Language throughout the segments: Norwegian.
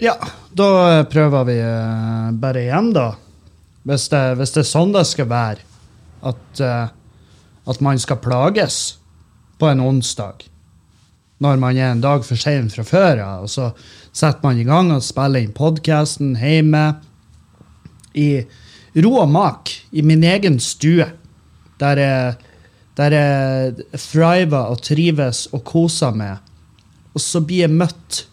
Ja, da prøver vi eh, bare igjen, da. Hvis det, hvis det er sånn det skal være. At, eh, at man skal plages på en onsdag. Når man er en dag for sein fra før av. Og så setter man i gang og spiller inn podkasten hjemme. I ro og mak. I min egen stue. Der jeg, der jeg thriver og trives og koser meg. Og så blir jeg møtt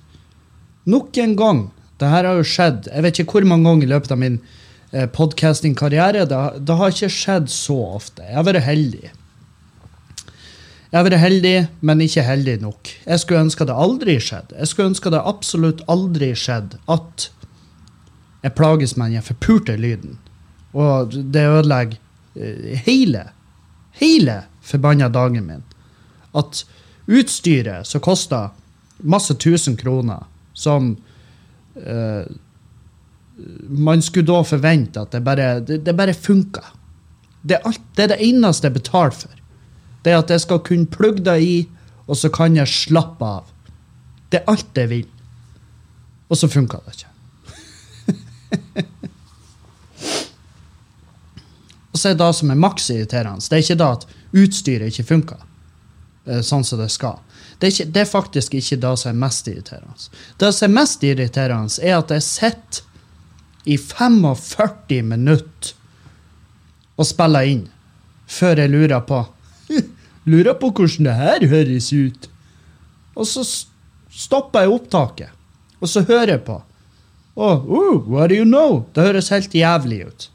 Nok en gang. Her har jo skjedd jeg vet ikke hvor mange ganger i løpet av min podcastingkarriere. Det, det har ikke skjedd så ofte. Jeg har vært heldig. Jeg har vært heldig, men ikke heldig nok. Jeg skulle ønske det aldri skjedde. Jeg skulle ønske det absolutt aldri skjedde at jeg plages med den forpurte lyden. Og det ødelegger eh, hele, hele forbanna dagen min. At utstyret som koster masse tusen kroner, som eh, man skulle da forvente at det bare, det, det bare funka. Det, det er det eneste jeg betaler for. Det er at jeg skal kunne plugge det i, og så kan jeg slappe av. Det er alt jeg vil. Og så funka det ikke. og så er det som er maks irriterende, det er ikke det at utstyret ikke funker eh, sånn som det skal. Det er, ikke, det er faktisk ikke det som er mest irriterende. Det som er mest irriterende, er at jeg sitter i 45 minutter og spiller inn før jeg lurer på Lurer på hvordan det her høres ut. Og så stopper jeg opptaket, og så hører jeg på. Oh, oh, what do you know? Det høres helt jævlig ut.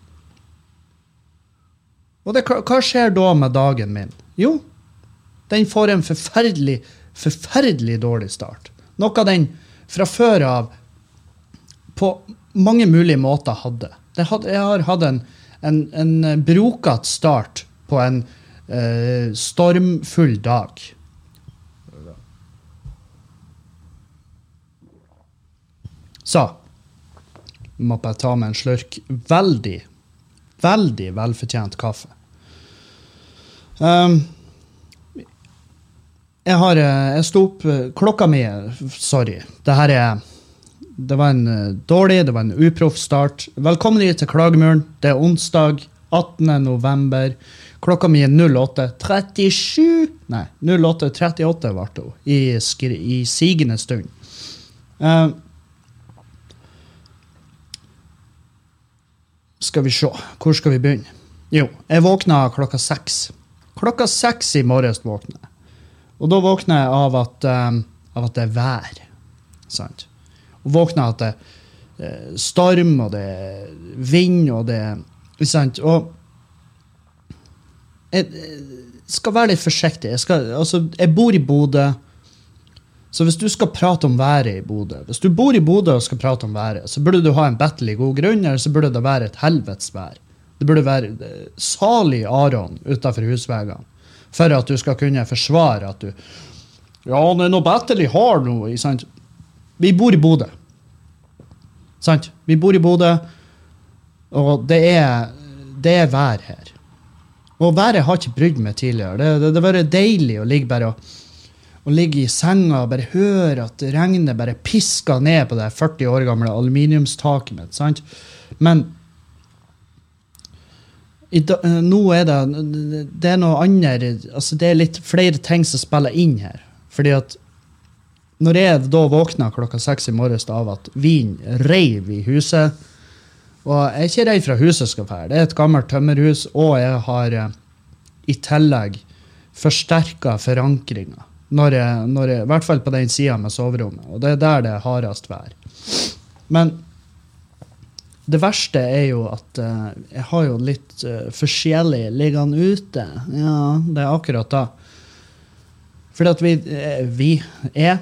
Og det, hva skjer da med dagen min? Jo, den får en forferdelig, forferdelig dårlig start. Noe den fra før av på mange mulige måter hadde. Hadde jeg har hatt en, en, en brokete start på en eh, stormfull dag. Så må bare ta med en slurk veldig, veldig velfortjent kaffe. Um, jeg har eh, Jeg sto opp eh, Klokka mi Sorry. Det her er Det var en eh, dårlig, det var en uproff start. Velkommen til Klagemuren. Det er onsdag 18. november. Klokka mi er 08.37 Nei, 08.38 ble det i, skri- i sigende stund. Uh, skal vi se, hvor skal vi begynne? Jo, jeg våkna klokka seks. Klokka seks i morges våkna jeg. Og da våkner jeg av at, um, av at det er vær. Sant? Og våkner at det er storm, og det er vind, og det er ikke sant? Og jeg eh, skal være litt forsiktig. Jeg, skal, altså, jeg bor i Bodø. Så hvis du skal prate om været i Bodø Hvis du bor i Bodø og skal prate om været, så burde du ha en bettelig god grunn, eller så burde det være et helvetes vær. Det burde være eh, salig Aron utafor husveggene for at du skal kunne forsvare at du Ja, han er noe bettelig hard nå. ikke Sant? Vi bor i Bodø. Sant? Vi bor i Bodø, og det er, det er vær her. Og været har ikke brydd meg tidligere. Det, det, har vært deilig å ligge bare og å ligge i senga og bare høre at regnet bare pisker ned på det 40 år gamle aluminiumstaket mitt. sant? Men da, eh, nå er det Det er noe annet altså Det er litt flere ting som spiller inn her. Fordi at når jeg da våkna klokka seks i morges av at vinden reiv i huset Og jeg er ikke redd for at huset skal fære. Det er et gammelt tømmerhus, og jeg har eh, i tillegg forsterka forankringa. Når jeg, når jeg, I hvert fall på den sida med soverommet. Og det er der det er hardest vær. Men det verste er jo at uh, jeg har jo litt uh, forskjellig liggende ute. Ja, det er akkurat da. Fordi at vi, vi er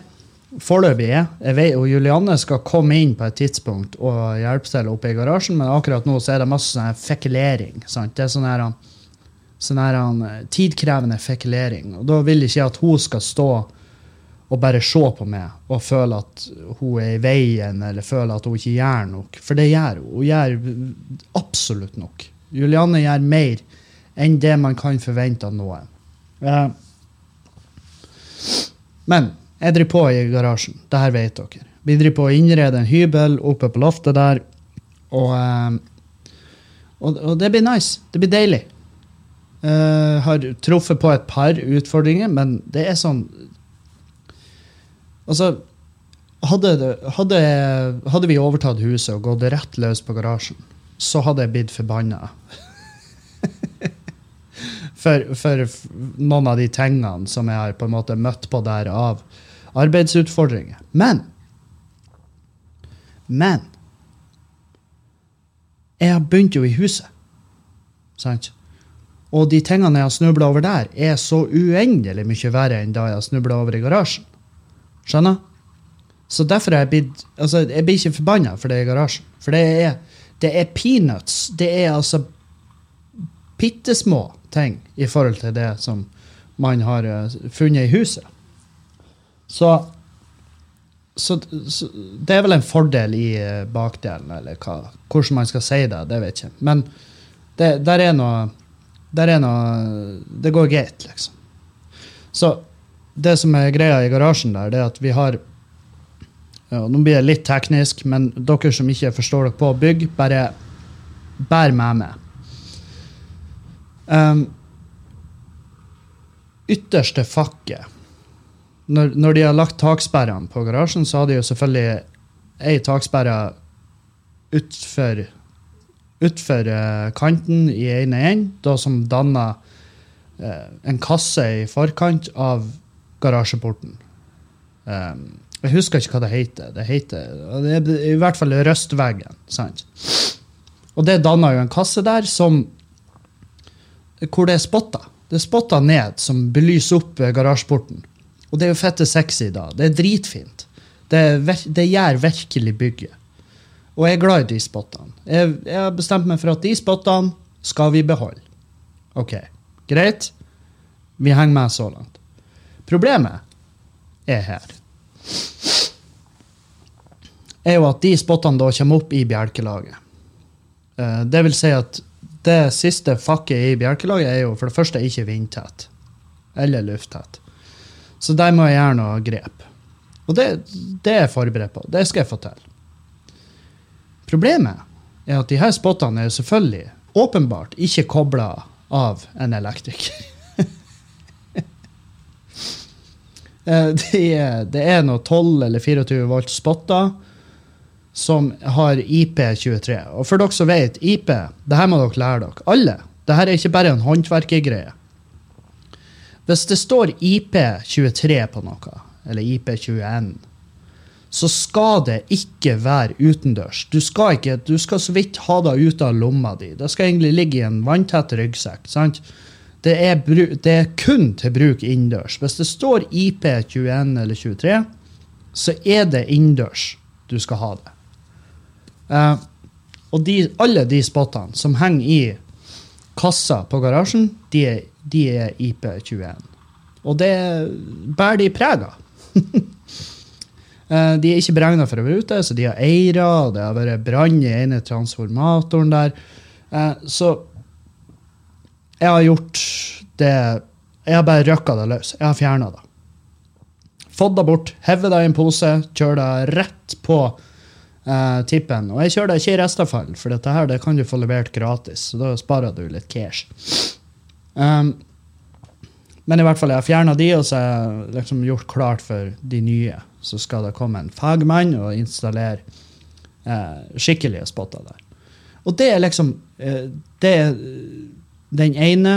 Foreløpig er jeg vet, og Julianne skal komme inn på et tidspunkt og hjelpe til oppe i garasjen, men akkurat nå så er det masse sånn her fekulering. Sant? Det er sånn her, sånn eh, tidkrevende fekulering. Og da vil ikke jeg at hun skal stå og bare se på meg og føle at hun er i veien, eller føle at hun ikke gjør nok. For det gjør hun. Hun gjør absolutt nok. Julianne gjør mer enn det man kan forvente av noen. Eh, men jeg driver på i garasjen. Det her vet dere. Vi driver på å innrede en hybel oppe på loftet der. Og, eh, og, og det blir nice. Det blir deilig. Uh, har truffet på et par utfordringer, men det er sånn Altså, hadde, hadde, hadde vi overtatt huset og gått rett løs på garasjen, så hadde jeg blitt forbanna. for, for noen av de tingene som jeg har på en måte møtt på der av arbeidsutfordringer. Men Men jeg har begynt jo i huset. Sant? Og de tingene jeg har snubla over der, er så uendelig mye verre enn da jeg har snubla over i garasjen. Skjønner? Så derfor er jeg blitt altså, Jeg blir ikke forbanna for det i garasjen. For det er, det er peanuts. Det er altså bitte små ting i forhold til det som man har uh, funnet i huset. Så, så, så, det er vel en fordel i uh, bakdelen, eller hva, hvordan man skal si det. Det vet jeg ikke. Men det, der er noe der er noe Det går greit, liksom. Så det som er greia i garasjen der, det er at vi har ja, Nå blir det litt teknisk, men dere som ikke forstår dere på bygg, bare bær med meg. Um, ytterste fakket når, når, de har lagt taksperrene på garasjen, så har de jo selvfølgelig ei taksperre utfor utfor uh, kanten i ene enden, som danner uh, en kasse i forkant av garasjeporten. Um, jeg husker ikke hva det heter. Det heter det er i hvert fall røstveggen. sant? Og det danner jo en kasse der som hvor det er spotter. Det er spotter ned som belyser opp garasjeporten. Og det er jo fette sexy da. Det er dritfint. Det, det gjør virkelig bygget. Og jeg er glad i de spottene. Jeg, jeg har bestemt meg for at de spottene skal vi beholde. OK, greit. Vi henger med så langt. Problemet er her. Er jo at de spottene da kommer opp i bjelkelaget. Eh, det vil si at det siste fakket i bjelkelaget er jo for det første ikke vindtett. Eller lufttett. Så der må jeg gjøre noe grep. Og det, det er jeg forberedt på. Det skal jeg få til. Problemet er at de her spottene er selvfølgelig åpenbart ikke kobla av en elektriker. det, er, det er noe 12 eller 24 volt spotter som har IP23. Og for dere som vet, IP, det her må dere lære dere. Alle. Det her er ikke bare en håndverkergreie. Hvis det står IP23 på noe, eller IP21 så skal det ikke være utendørs. Du skal, ikke, du skal så vidt ha det ut av lomma di. Det skal egentlig ligge i en vanntett ryggsekk. sant? Det er, det er, kun til bruk innendørs. Hvis det står IP21 eller 23, så er det innendørs du skal ha det. Uh, og de, alle de spottene som henger i kassa på garasjen, de er, de er IP21. Og det bærer de preg av. Eh, de er ikke beregna for å være ute, så de har eiere, det har vært brann i ene transformatoren der. Eh, så jeg har gjort det Jeg har bare røkka det løs. Jeg har fjerna det. Fått det bort, hevet det i en pose, kjørt det rett på eh, tippen. Og jeg kjører det ikke i restavfall, for dette her det kan du få levert gratis. Så da sparer du litt cash. Um, men i hvert fall, jeg har fjerna de, og så har jeg liksom gjort klart for de nye så skal det komme en fagmann og installere eh, skikkelige spotter der. Og det er liksom eh, det er den ene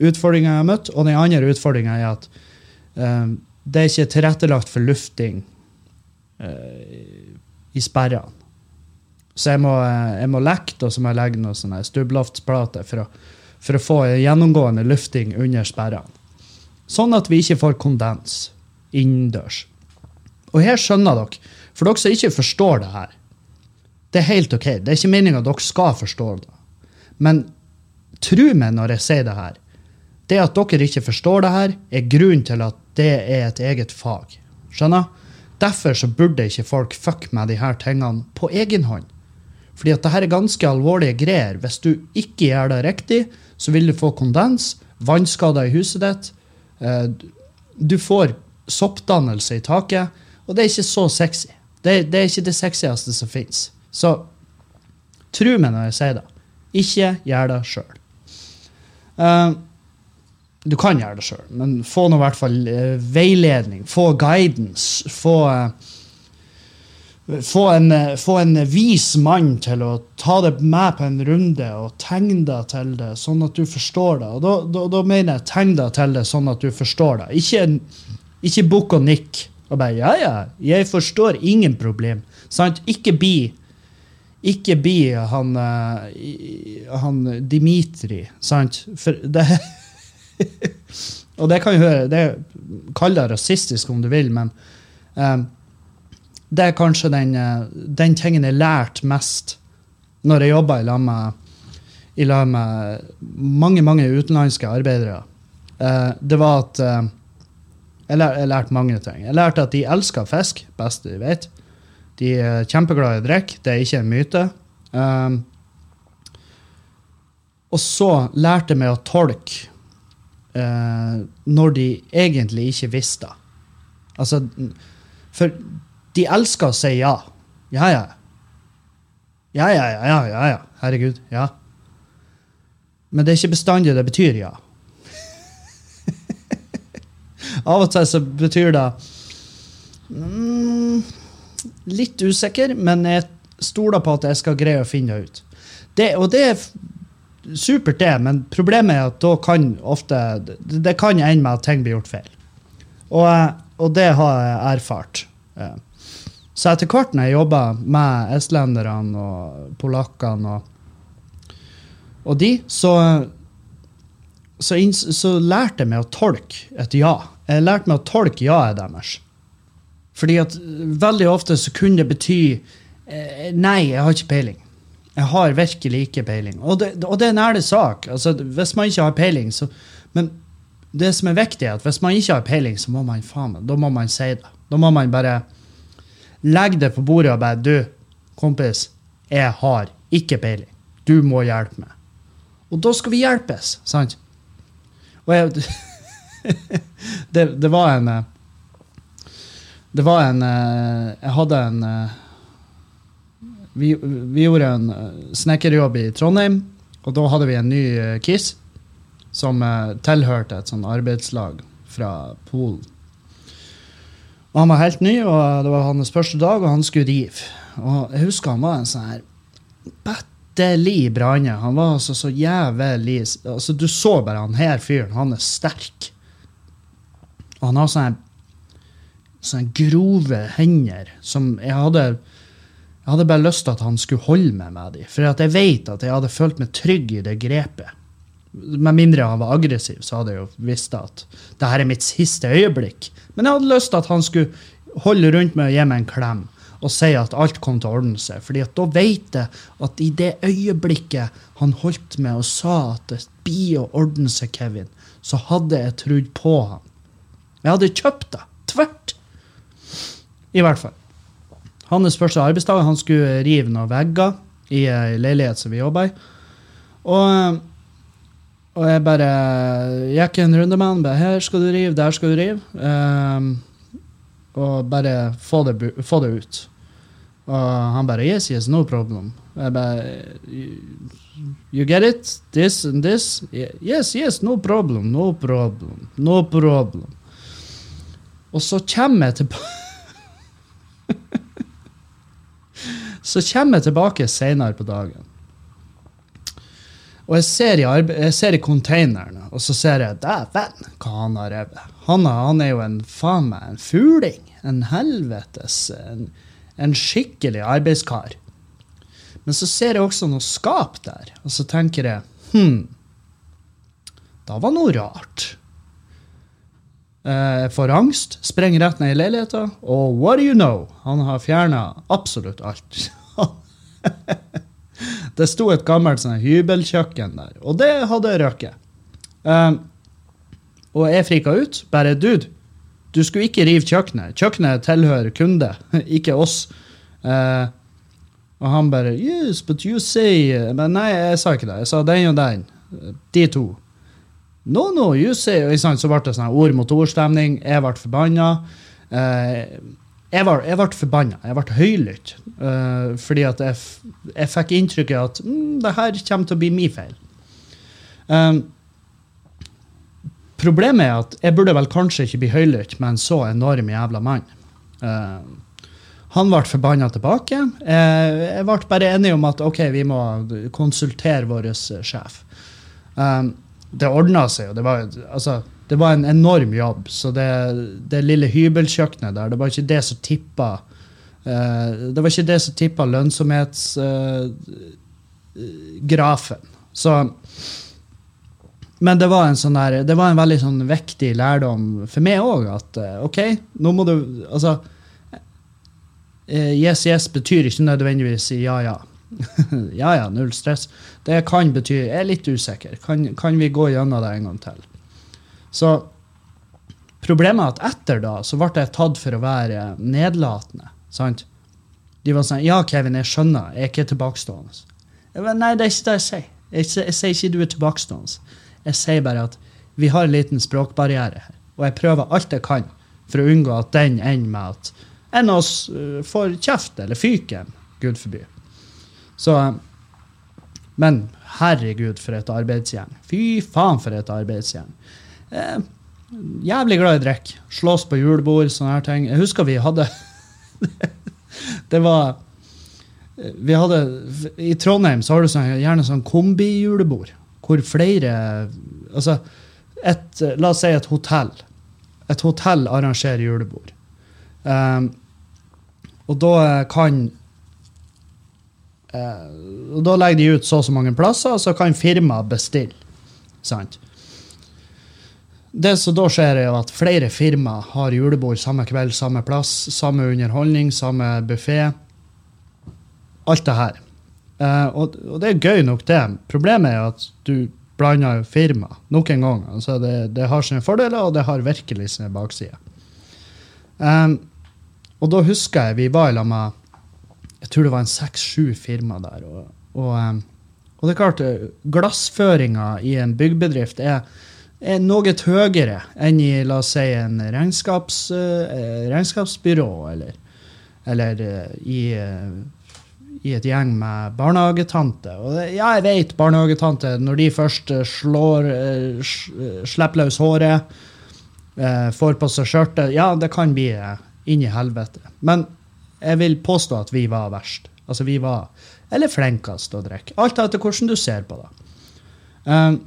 utfordringa jeg har møtt, og den andre utfordringa er at eh, det er ikke tilrettelagt for lufting eh, i sperrene. Så jeg må, eh, jeg må lekke, og så må jeg legge noen stubbloftsplater for, for å få gjennomgående lufting under sperrene. Sånn at vi ikke får kondens innendørs. Og her skjønner dere, for dere som ikke forstår det her Det er helt OK. Det er ikke meninga dere skal forstå det. Men tro meg når jeg sier det her. det at dere ikke forstår det her, er grunnen til at det er et eget fag. Skjønner? Derfor så burde ikke folk fucke med de her tingene på egen hånd. Fordi at det her er ganske alvorlige greier. Hvis du ikke gjør det riktig, så vil du få kondens, vannskader i huset ditt. eh, Du får soppdannelse i taket, og det er ikke så sexy. Det, det er ikke det sexieste som fins. Så tro meg når jeg sier det. Ikke gjør det sjøl. du kan gjøre det sjøl, men få nå i hvert fall eh, veiledning. Få guidance. Få eh, få en, eh, få en vis mann til å ta det med på en runde og tegne deg til det, sånn at du forstår det. Og da, da, da mener jeg tegn deg til det sånn at du forstår det. Ikke, ikke bukk og nikk og bare 'ja, ja, jeg forstår, ingen problem'. Sant? Ikke bli ikke bli han, eh, han Dimitri, sant? For det Og det kan jo høre det Kall det rasistisk om du vil, men eh, det er kanskje den, eh, den tingen jeg lærte mest når jeg jobba i lag med, med mange, mange utenlandske arbeidere. Eh, det var at eh, jeg, jeg lærte mange ting. Jeg lærte at de elsker fisk, best de vet. De er kjempeglade i å drikke, det er ikke en myte. Og så lærte jeg meg å tolke når de egentlig ikke visste. Altså, for de elsker å si ja. Ja, ja. Ja, ja, ja, ja, ja, ja. Herregud, ja. Men det er ikke bestandig det betyr ja. Av og til så betyr det mm, Litt usikker, men jeg stoler på at jeg skal greie å finne det ut. Og det er supert, det, men problemet er at da kan ofte Det, kan ende med at ting blir gjort feil. Og, eh, og det har jeg erfart. Eh, Så etter hvert når jeg jobba med estlenderne og polakkene og, og de, så, så, så lærte jeg meg å tolke et ja. Jeg lærte meg å tolke ja-et deres. Fordi at veldig ofte så kunne det bety eh, Nei, jeg har ikke peiling. Jeg har virkelig ikke peiling. Og det, og det er en ærlig sak. Altså, hvis man ikke har peiling, så Men det som er viktig, er at hvis man ikke har peiling, så må man faen meg, da må man si det. Da må man bare legge det på bordet og bare Du, kompis, jeg har ikke peiling. Du må hjelpe meg. Og da skal vi hjelpes, sant? Og jeg det, det var en eh, Det var en eh, Jeg hadde en eh, vi, vi gjorde en snekkerjobb i Trondheim, og da hadde vi en ny KISS som tilhørte et sånn arbeidslag fra Polen. Og han var helt ny, og det var hans første dag, og han skulle rive. Og jeg husker han var en sånn her battelig branne. Han var altså så jævlig altså Du så bare han her fyren, han er sterk. Og han har sånne, sånne grove hender som jeg hadde Jeg hadde bare lyst til at han skulle holde meg med dem. For jeg vet at jeg hadde følt meg trygg i det grepet. Med mindre han var aggressiv, så hadde jeg jo visst at det her er mitt siste øyeblikk. Men jeg hadde lyst til at han skulle holde rundt meg og gi meg en klem og si at alt kom til å ordne seg. Fordi at da vet jeg at i det øyeblikket han holdt med og sa at det blir å ordne seg, Kevin, så hadde jeg trodd på han. Jeg hadde kjøpt det. Tvert. I hvert fall. Hans første arbeidsdag, han skulle rive noen vegger i ei leilighet som vi jobba i. Og, og jeg bare gikk en runde med han. Bare, 'Her skal du rive, der skal du rive.' Um, og bare få det, få det ut. Og han bare 'Yes, yes, no problem'. Jeg bare You get it? This and this? Yes, yes, no problem, no problem, no problem. Og så kommer jeg tilbake Så kommer jeg tilbake senere på dagen. Og jeg ser i, jeg ser i containeren, og så ser jeg Dæven, hva han har revet. Han, han er jo en faen meg en fuling. En helvetes En, en skikkelig arbeidskar. Men så ser jeg også noe skap der, og så tenker jeg Hm, da var noe rart. Eh, Jeg får angst, sprenger rett ned i leiligheten, og what do you know? Han har fjerna absolutt alt. det sto et gammelt sånn hybelkjøkken der, og det hadde røket. Um, Og jeg frika ut. Bare dude, du skulle ikke rive kjøkkenet. Kjøkkenet tilhører kunde, ikke oss. Uh, og han bare Yes, but you say Men nei, jeg sa ikke det. Jeg sa den og den. De to. No, no, you say Så ble det sånn ord mot ord-stemning. Jeg ble forbanna. Eh, jeg ble, jeg ble forbanna. Jeg ble høylytt. Uh, fordi at jeg, jeg fikk inntrykket av at mm, det her kommer til å bli min feil. Um, problemet er at jeg burde vel kanskje ikke bli høylytt med en så enorm jævla mann. Uh, han ble forbanna tilbake. Jeg, jeg ble bare enig om at ok, vi må konsultere vår sjef. Um, det ordna seg jo. Det var, altså, det var en enorm jobb. Så det, det lille hybelkjøkkenet der, det var ikke det som tippa uh, Det var ikke det som tippa lønnsomhetsgrafen. Uh, så Men det var en sånn der, det var en veldig sånn vektig lærdom for meg òg, at uh, OK, nå må du Altså Yes, yes betyr ikke nødvendigvis ja, ja. ja, ja, null stress. Det kan bety Jeg er litt usikker. Kan, kan vi gå gjennom det en gang til? Så problemet er at etter da så ble jeg tatt for å være nedlatende. sant? De var sånn Ja, Kevin, jeg skjønner. Jeg er ikke tilbakestående. Jeg var, Nei, det er ikke det jeg sier. Jeg, jeg sier ikke du er tilbakestående. Jeg sier bare at vi har en liten språkbarriere her. Og jeg prøver alt jeg kan for å unngå at den ender med at en av oss uh, får kjeft eller fyken. Gud forby. Så Men herregud, for et arbeidsgjeng. Fy faen, for et arbeidsgjeng. Eh, jævlig glad i drikk. Slåss på julebord, sånne her ting. Jeg husker vi hadde Det var vi hadde, I Trondheim så har du sånn, gjerne sånn kombijulebord. Hvor flere altså et, La oss si et hotell. Et hotell arrangerer julebord. Um, og da kan uh, og Da legger de ut så og så mange plasser, og så kan firmaet bestille. Sant? Det som da skjer, er at flere firmaer har julebord samme kveld, samme plass, samme underholdning, samme buffé. Alt det her. Uh, og, det er gøy nok, det. Problemet er at du blander firma nok en gang. Altså det, det, har sine fordeler, og det har virkelig sine baksider. Um, og da husker jeg vi var i lag med Jeg tror det var en seks-sju firma der. Og, og, um, og, det er klart, glassføringa i en byggbedrift er noe høyere enn i la oss si, en regnskaps, uh, regnskapsbyrå eller, eller uh, i, uh, i, et gjeng med barnehagetante. Og det, ja, jeg vet barnehagetante, når de først slår, slipper løs håret, får på seg skjørtet, ja, det kan bli inn i helvete. Men jeg vil påstå at vi var verst. Altså, vi var Eller flinkest å drikke. Alt etter hvordan du ser på det. Um,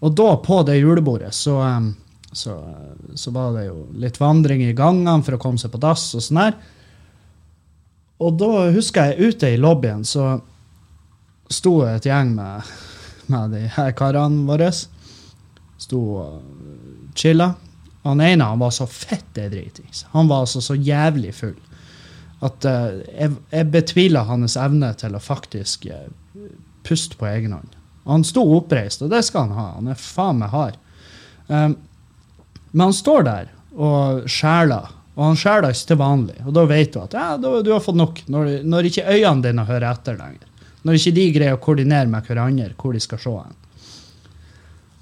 og da, på det julebordet, så, så, så, var det jo litt vandring i gangene for å komme seg på dass og sånn her. Og da husker jeg ute i lobbyen så sto et gjeng med, med de her karene våre. Sto og chilla. Han ene han var så fette dritings. Han var altså så jævlig full at uh, jeg, jeg betviler hans evne til å faktisk uh, puste på egen hånd. Han sto oppreist, og det skal han ha. Han er faen meg hard. Um, men han står der og skjæler, og han skjæler ikke til vanlig. Og da vet du at ja, du, du har fått nok, når, når, ikke øynene dine hører etter lenger. Når ikke de greier å koordinere med hverandre hvor de skal se hen.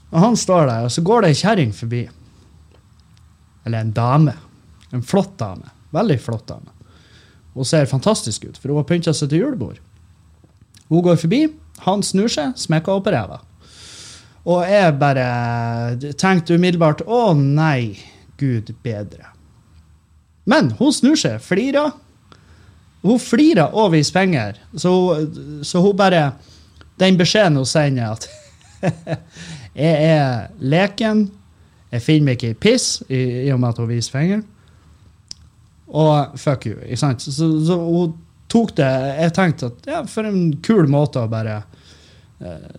Og han står der, og så går det ei kjerring forbi. Eller en dame. En flott dame. Veldig flott dame. Hun ser fantastisk ut, for hun har pynta seg til julebord. Hun går forbi, han snur seg, smekker opp ræva. Og jeg bare tenkte umiddelbart å nei, gud bedre. Men hun snur seg, flirer. Hun flirer og viser penger. Så, så, hun bare Den beskjeden hun sender, at jeg er leken, jeg finner meg ikke i piss i, i og med at hun viser penger. Og fuck you. ikke sant? Så, så hun tok det Jeg tenkte at ja, for en kul måte å bare eh,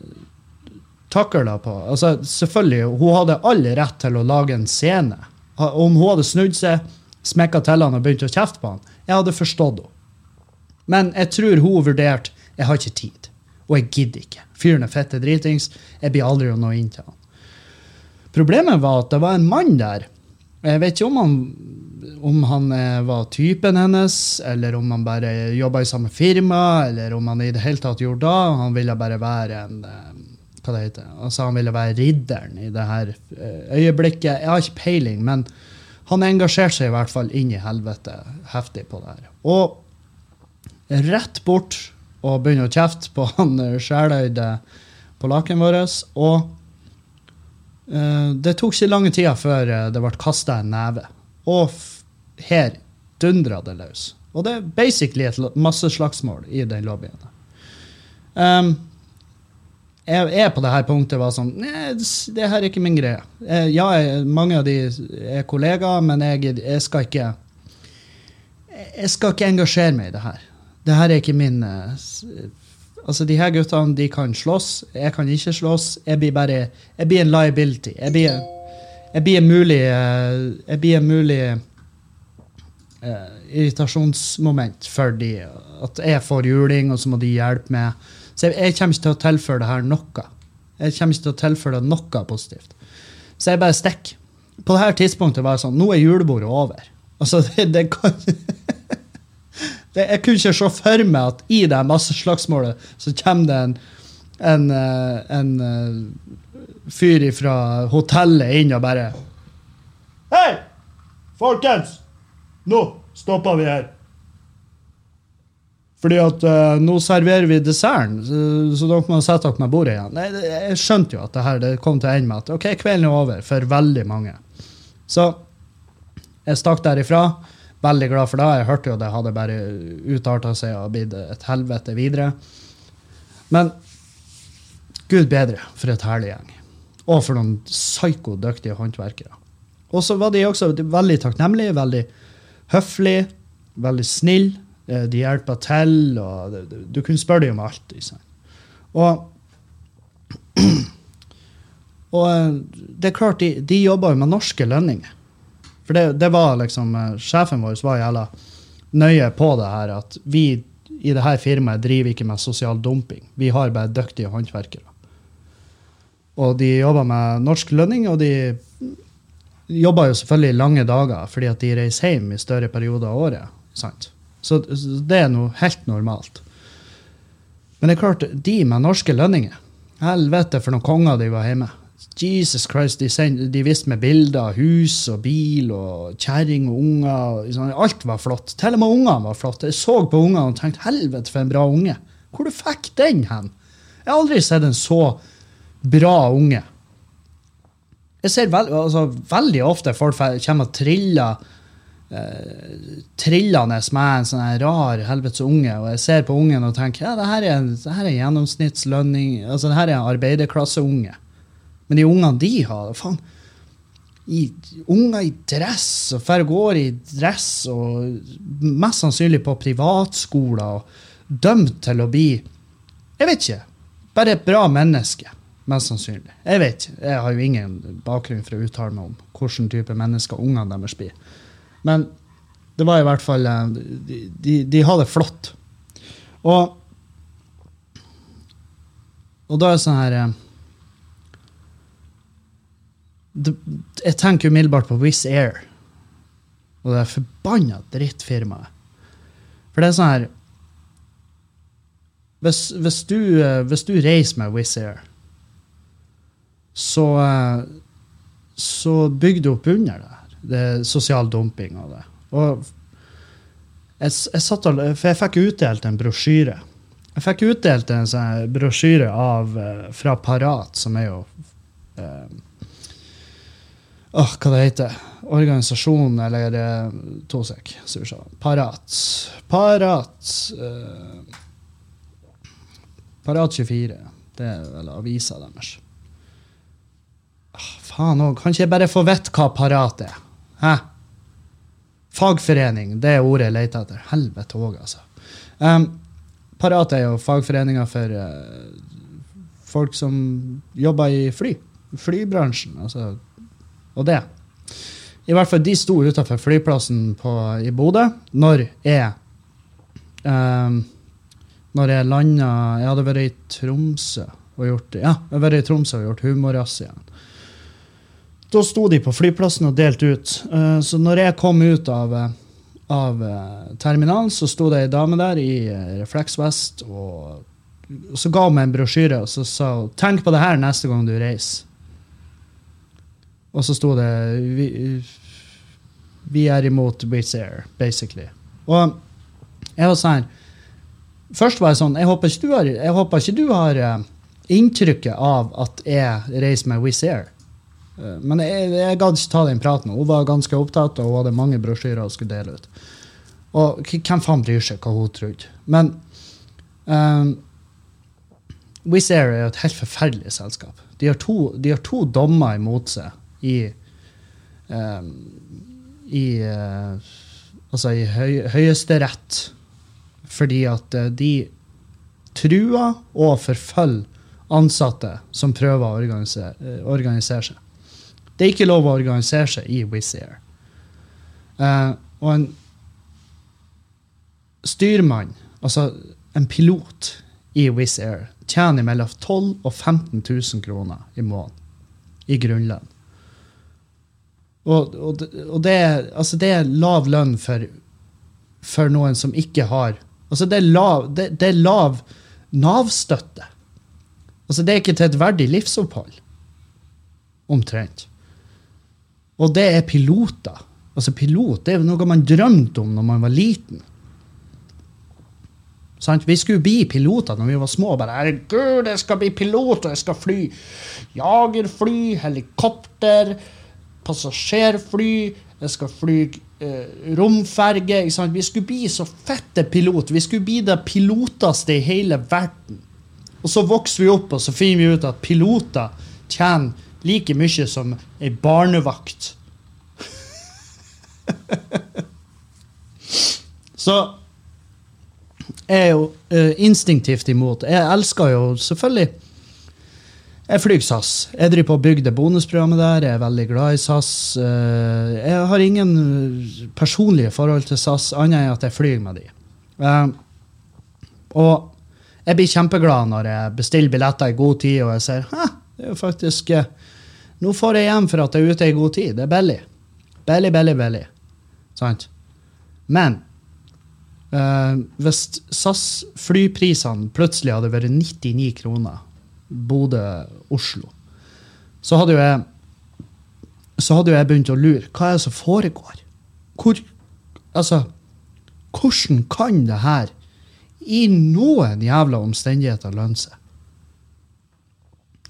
takle det på. Altså, selvfølgelig, Hun hadde all rett til å lage en scene. Om hun hadde snudd seg, smekka til han og begynt å kjefte på han, jeg hadde forstått henne. Men jeg tror hun vurderte jeg har ikke tid, og jeg gidder ikke. Fyren er fette dritings. Jeg blir aldri å nå inn til han. Problemet var at det var en mann der. Jeg vet ikke om han, om han eh, var typen hennes, eller om han bare jobba i samme firma, eller om han i det hele tatt gjorde da. Han ville bare være en eh, hva det heter, altså Han ville være ridderen i det her eh, øyeblikket. Jeg har ikke peiling, men han engasjerte seg i hvert fall inn i helvete heftig på det her. Og rett bort og begynne å kjefte på han sjeløyde polakken vår. Og det tok ikke lange tida før det ble kasta en neve. Og her dundra det løs. Og det er basically et la- masseslagsmål i den lobbyen. Um, jeg er på det her punktet var sånn Nei, det her er ikke min greie. Eh, Ja, jeg, mange av de er kollegaer, men jeg, jeg skal ikke Jeg skal ikke engasjere meg i det her. Det her er ikke min eh, Altså, de her guttene, de kan slåss. Jeg kan ikke slåss. Jeg blir bare Jeg blir en liability. Jeg blir, jeg blir en mulig eh, Jeg blir en mulig eh, irritasjonsmoment for de. At jeg får juling, og så må de hjelpe meg. Så jeg, jeg kommer ikke til å tilføre det her noe. Jeg kommer ikke til å tilføre det noe positivt. Så jeg bare stikker. På det her tidspunktet var det sånn Nå er julebordet over. Altså, det, det kan det, Jeg kunne ikke se for meg at i det masseslagsmålet så kommer det en, en, eh, en eh, fyr fra hotellet inn og bare Hei, folkens! Nå stopper vi her. Fordi at uh, nå serverer vi desserten, så, så dere må sette dere med bordet igjen. Nei, jeg skjønte jo at det her det kom til å ende med at ok, kvelden er over for veldig mange. Så jeg stakk derifra. Veldig glad for det. Jeg hørte jo det hadde bare utarta seg og blitt et helvete videre. Men gud bedre for et herlig gjeng. Og for noen psyko-dyktige håndverkere. Og så var de også veldig takknemlige, veldig høflige, veldig snille. Eh, De hjelper til, og du kunne spørre dem om alt. Og, og eh, det er klart, de, de jobba jo med norske lønninger. For det, det var liksom eh, Sjefen vår var jævla nøye på det her at vi i det her firmaet driver ikke med sosial dumping. Vi har bare dyktige håndverkere. Og de jobber med norsk lønning, og de jobber jo selvfølgelig lange dager fordi at de reiser hjem i større perioder av året. Sant? Så det er noe helt normalt. Men det er klart, de med norske lønninger Helvete, for noen konger de var hjemme. Jesus Christ, de, send, de viste meg bilder av hus og bil og kjerring og unger. Og, alt var flott. Til og med ungene var flotte. Jeg så på ungene og tenkte helvete, for en bra unge. Hvor du fikk den hen? Jeg har aldri sett en så bra unge. Jeg ser veld, altså, veldig ofte folk kommer og triller eh, trillende med en sånn rar helvetes unge, og jeg ser på ungen og tenker ja, det her er, en- det her er gjennomsnittslønning, altså det her er en arbeiderklasseunge. Men de ungene de har, faen, i, unger i dress, og færre går i dress, og mest sannsynlig på privatskoler, og dømt til å bli, jeg vet ikke, bare et bra menneske. Mest sannsynlig. Jeg vet. Jeg har jo ingen bakgrunn for å uttale meg om hvilken type mennesker ungene deres blir. Men det var i hvert fall eh, De, de, de har det flott. Og Og da er det sånn her eh, Jeg tenker umiddelbart på Wizz Air og det forbanna drittfirmaet. For det er sånn her Hvis, hvis, du, eh, hvis du reiser med Wizz Air, så eh, så bygger du opp under det her. Det er sosial dumping og det. Og jeg, jeg satt jeg fikk utdelt en brosjyre. Jeg fikk utdelt en sånn brosjyre av, eh, fra Parat, som er jo eh, oh, hva det heter Organisasjon, eller eh, To sek. skal vi se. Parat. Parat eh, Parat 24. Det er vel avisa deres. Faen òg. Kan ikke jeg bare få vite hva Parat er? Hæ? Fagforening, det er ordet jeg leter etter. Helvete òg, altså. Um, Parat er jo fagforeninga for uh, folk som jobber i fly. Flybransjen, altså. Og det. I hvert fall de sto utafor flyplassen på, i Bodø når jeg um, Når jeg landa Jeg hadde vært i Tromsø og gjort Ja, jeg hadde vært i Tromsø og gjort humorrazzia. Da sto de på flyplassen og delte ut. Eh, så når jeg kom ut av, eh, av eh, terminalen, så sto det ei dame der i refleksvest og så ga hun meg en brosjyre og så sa hun, 'tenk på det her neste gang du reiser'. Og så sto det vi, vi er imot Wizz Air, basically. Og jeg var sånn Først var jeg sånn Jeg håper ikke du har, ikke du har inntrykket av at jeg reiser med Wizz Air. Eh, men jeg, jeg gadd ikke ta den praten. Hun var ganske opptatt, og hun hadde mange brosjyrer hun skulle dele ut. Og hvem faen bryr seg hva hun trodde? Men um, Wizz Air er et helt forferdelig selskap. De har to, de har to dommer imot seg i um, i uh, altså i høy, høyesterett fordi at eh, de truer og forfølger ansatte som prøver å organisere, organisere seg. Det er ikke lov å organisere seg i Wizz Air. Uh, og en styrmann, altså en pilot i Wizz Air, tjener mellom 12 og 15 000 kroner i måneden i grunnlønn. Og, og, og det, er- altså det er lav lønn for, for noen som ikke har Altså det er lav, det, det er lav Nav-støtte. Altså det er ikke til et verdig livsopphold. Omtrent. Og det er piloter. Altså pilot det er noe man drømte om når man var liten. Sant? Vi skulle bli piloter når vi var små. bare, Herregud, jeg skal bli pilot, og jeg skal fly jagerfly, helikopter, passasjerfly, jeg skal fly eh, romferge. Vi skulle bli så fette pilot. Vi skulle bli det piloteste i hele verden. Og så vokser vi opp, og så finner vi ut at piloter tjener like mye som ei barnevakt. så jeg er jo uh, instinktivt imot. Jeg elsker jo selvfølgelig Jeg flyr SAS. Jeg driver på å bygge det bonusprogrammet der. Jeg er veldig glad i SAS. Uh, jeg har ingen personlige forhold til SAS, annet enn at jeg flyr med de. Uh, og jeg blir kjempeglad når jeg bestiller billetter i god tid, og jeg ser Hæ, det er jo faktisk eh, Nå får jeg igjen for at jeg er ute i god tid. Det er billig. Billig, billig, billig. Sant? Men eh, hvis SAS-flyprisene plutselig hadde vært 99 kroner, Bodø-Oslo, så hadde jo jeg så hadde jeg begynt å lure. Hva er det som foregår? Hvor Altså, hvordan kan det her i noen jævla omstendigheter lønne seg?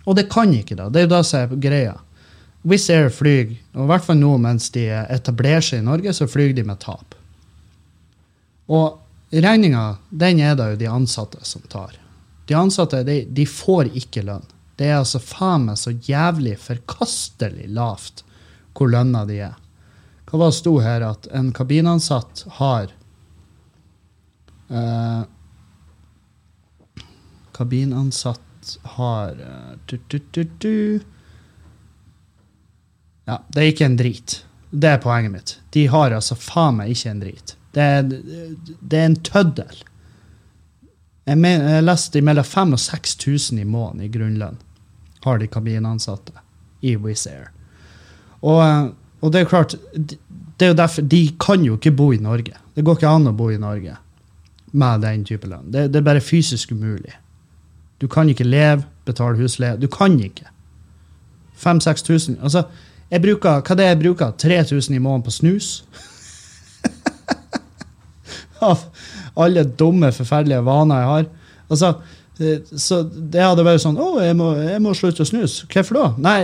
Og det kan ikke det. Det er jo det som er greia. Wizz Air flyr, og i hvert fall nå mens de etablerer seg i Norge, så flyr de med tap. Og regninga, den er det jo de ansatte som tar. De ansatte de, de får ikke lønn. Det er altså faen meg så jævlig forkastelig lavt hvor lønna de er. Hva var det sto her? At en kabinansatt har eh, Kabinansatt har eh, du, du, du. Ja, det er ikke en drit. Det er poenget mitt. De har altså faen meg ikke en drit. Det er, det er en tøddel. Jeg, men, jeg leste mellom 5000 og 6000 i måneden i grunnlønn har de kabinansatte i Wizz Air. Og, eh, og det er klart, de- det er jo derfor, de kan jo ikke bo i Norge. Det går ikke an å bo i Norge med den type lønn. Det, det er bare fysisk umulig. Du kan ikke leve, betale husleie. Du kan ikke. 5000-6000. Altså, jeg bruker, hva det er jeg bruker? 3000 i måneden på snus? Av alle dumme, forferdelige vaner jeg har. Altså, eh, så det hadde vært sånn Å, jeg må, jeg må slutte å snuse. Hvorfor da? Nei,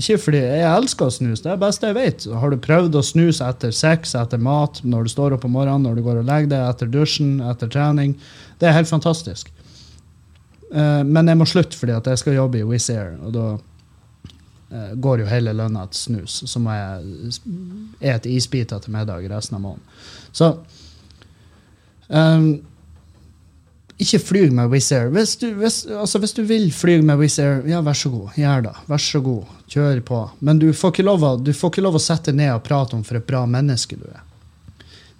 ikke fordi jeg elsker å snuse. Det er det beste jeg vet. Har du prøvd å snuse etter sex, etter mat, når du står opp om morgenen, når du går og legger deg, etter dusjen, etter trening? Det er helt fantastisk. Eh, Men jeg må slutte fordi at jeg skal jobbe i Wizz Air, og da uh, går jo hele lønna til snus. Så må jeg ete isbiter til middag resten av måneden. Så um, ikke fly med Wizz Air. Hvis du, hvis, altså hvis du vil fly med Wizz Air, ja, vær så god. Gjør det. Vær så god. Kjør på. Men du får, å, du får ikke lov å sette ned og prate om for et bra menneske du er.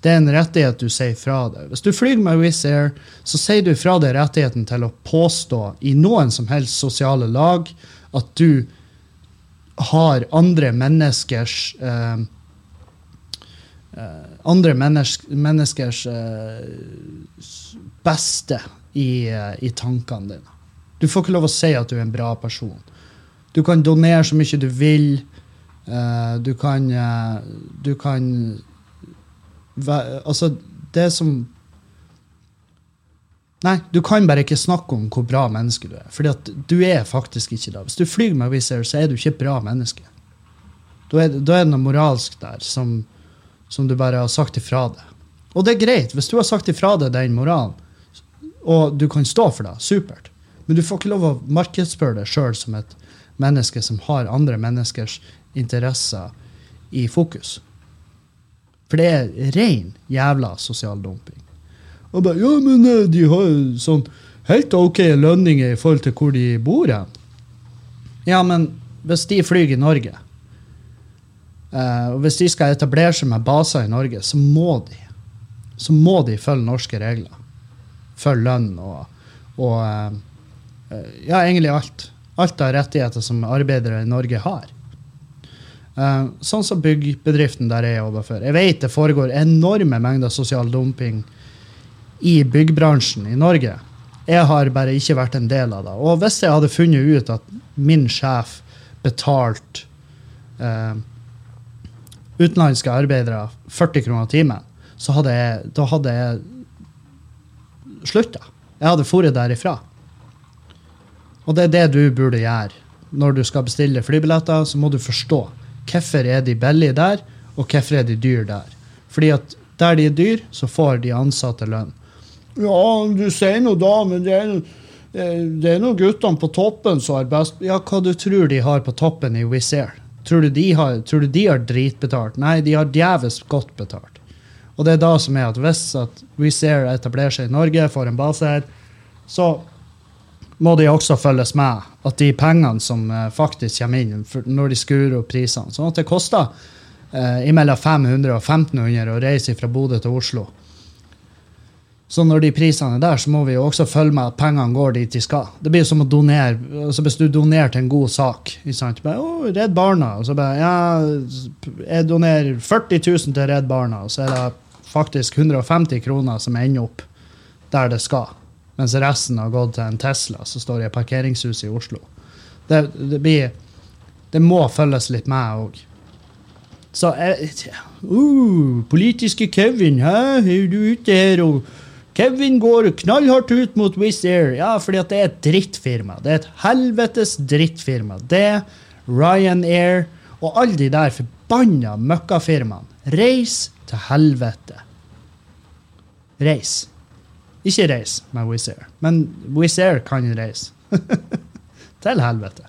Det er en rettighet du sier fra deg. Hvis du flyr med Wizz Air, så sier du fra deg rettigheten til å påstå i noen som helst sosiale lag at du har andre menneskers eh, eh, Andre menneskers, menneskers eh, beste i, eh, i tankene dine. Du får ikke lov å si at du er en bra person. Du kan donere så mye du vil. du kan Du kan Altså, det som Nei, du kan bare ikke snakke om hvor bra menneske du er. Fordi at du er faktisk ikke det. Hvis du flyr med Wizz Air, så er du ikke bra menneske. Da er, da er det noe moralsk der som, som du bare har sagt ifra deg. Og det er greit. Hvis du har sagt ifra deg den moralen, og du kan stå for det, supert. Men du får ikke lov å markedsføre deg sjøl som et menneske som har andre menneskers interesser i fokus. For det er ren jævla sosial dumping. Og bare, ja, men eh, de har sånn helt ok lønninger i forhold til hvor de bor hen. Ja, men hvis de flyr i Norge, eh, og hvis de skal etablere seg med baser i Norge, så må de så må de følge norske regler. Følge lønn og, og eh, Ja, egentlig alt. Alt av rettigheter som arbeidere i Norge har. Eh, sånn som byggbedriften der jeg jobber for. Jeg vet det foregår enorme mengder sosial dumping i byggbransjen i Norge. Jeg har bare ikke vært en del av det. Og hvis jeg hadde funnet ut at min sjef betalte eh, utenlandske arbeidere 40 kroner timen, så hadde jeg, da hadde jeg slutta. Jeg hadde dratt derifra. Og det er det du burde gjøre. Når du skal bestille flybilletter, så må du forstå hvorfor er de billige der, og hvorfor er de dyre der. Fordi at der de er dyre, så får de ansatte lønn. Ja, du sier noe da, men det er, eh, det er noen guttene på toppen som har best Ja, hva du tror de har på toppen i Wizz Air? Tror du de har, tror du de har dritbetalt? Nei, de har djevelsk godt betalt. Og det er da som er at hvis at Wizz Air etablerer seg i Norge, får en base her, så må de også følges med. At de pengene som eh, faktisk kommer inn når de skrur opp prisene. Sånn at det koster eh, imellom 500 og 1500 å reise fra Bodø til Oslo. Så når de prisene er der, så må vi jo også følge med at pengene går dit de skal. Det blir som å donere. altså Hvis du donerer til en god sak sant? Bare, oh, Redd Barna. Og så bare, ja, jeg donerer 40 000 til Redd Barna, og så er det faktisk 150 kroner som ender opp der det skal. Mens resten har gått til en Tesla som står i et parkeringshus i Oslo. Det, det blir Det må følges litt med òg. Så uh, Politiske Kevin, hæ? Er du ute her og Kevin går knallhardt ut mot Wizz Air. Ja, fordi at det er et drittfirma. Det er et helvetes drittfirma. Det, Ryanair og alle de der forbanna møkkafirmaene. Reis til helvete. Reis. Ikke reis med Wizz Air, men Wizz Air kan reise. til helvete.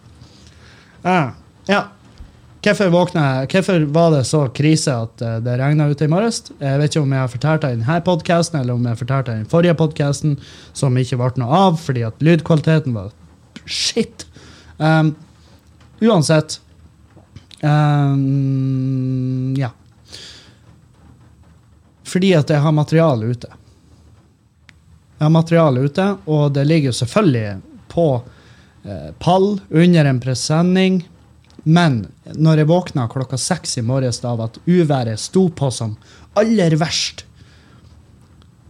Uh, ja. Hvorfor, våkna? Hvorfor var det så krise at eh, det regna ute i morges? Jeg vet ikke om jeg har fortalt det i denne podkasten eller om jeg fortalte det i den forrige podkasten, som ikke ble noe av fordi at lydkvaliteten var shit. Um, uansett um, Ja. Fordi at jeg har materiale ute. Jeg har materiale ute, og det ligger selvfølgelig på eh, pall under en presenning. Men når jeg våkna klokka seks i morges av at uværet sto på som aller verst,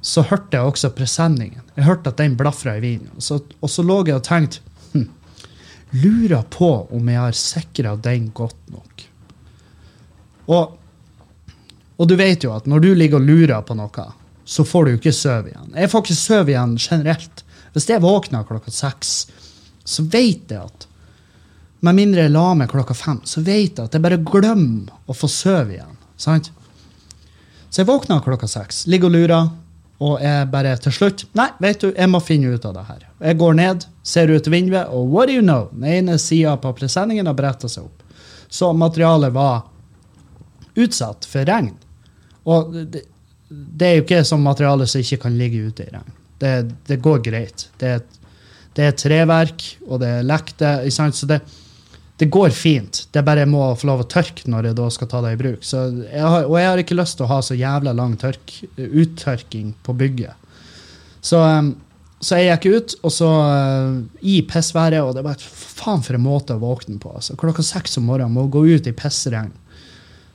så hørte jeg også presenningen. Jeg hørte at den blafra i vinden. Så, og så lå jeg og tenkte hm, Lurer på om jeg har sikra den godt nok. Og, og du vet jo at når du ligger og lurer på noe, så får du ikke sove igjen. Jeg får ikke sove igjen generelt. Hvis jeg våkner klokka seks, så vet jeg at med mindre jeg la meg klokka fem, så vet jeg at jeg bare glemmer å få sove igjen. sant? Så jeg våkner klokka seks, ligger og lurer, og jeg bare til slutt Nei, vet du, jeg må finne ut av det her. Jeg går ned, ser ut vinduet, og what do you know? Den ene sida på presenningen har bretta seg opp. Så materialet var utsatt for regn. Og det, det er jo ikke sånn materiale som ikke kan ligge ute i regn. Det, det går greit. Det er, det er treverk, og det er lekte. Så det, det går fint. Det bare må få lov å tørke når jeg da skal ta det i bruk. Jeg har, og jeg har ikke lyst til å ha så jævla lang tørk, uttørking på bygget. Så, um, så jeg gikk ut, og så eh, i pissværet, og det var et faen for en måte å våkne på. Altså, klokka seks om morgenen må gå ut i pissregn.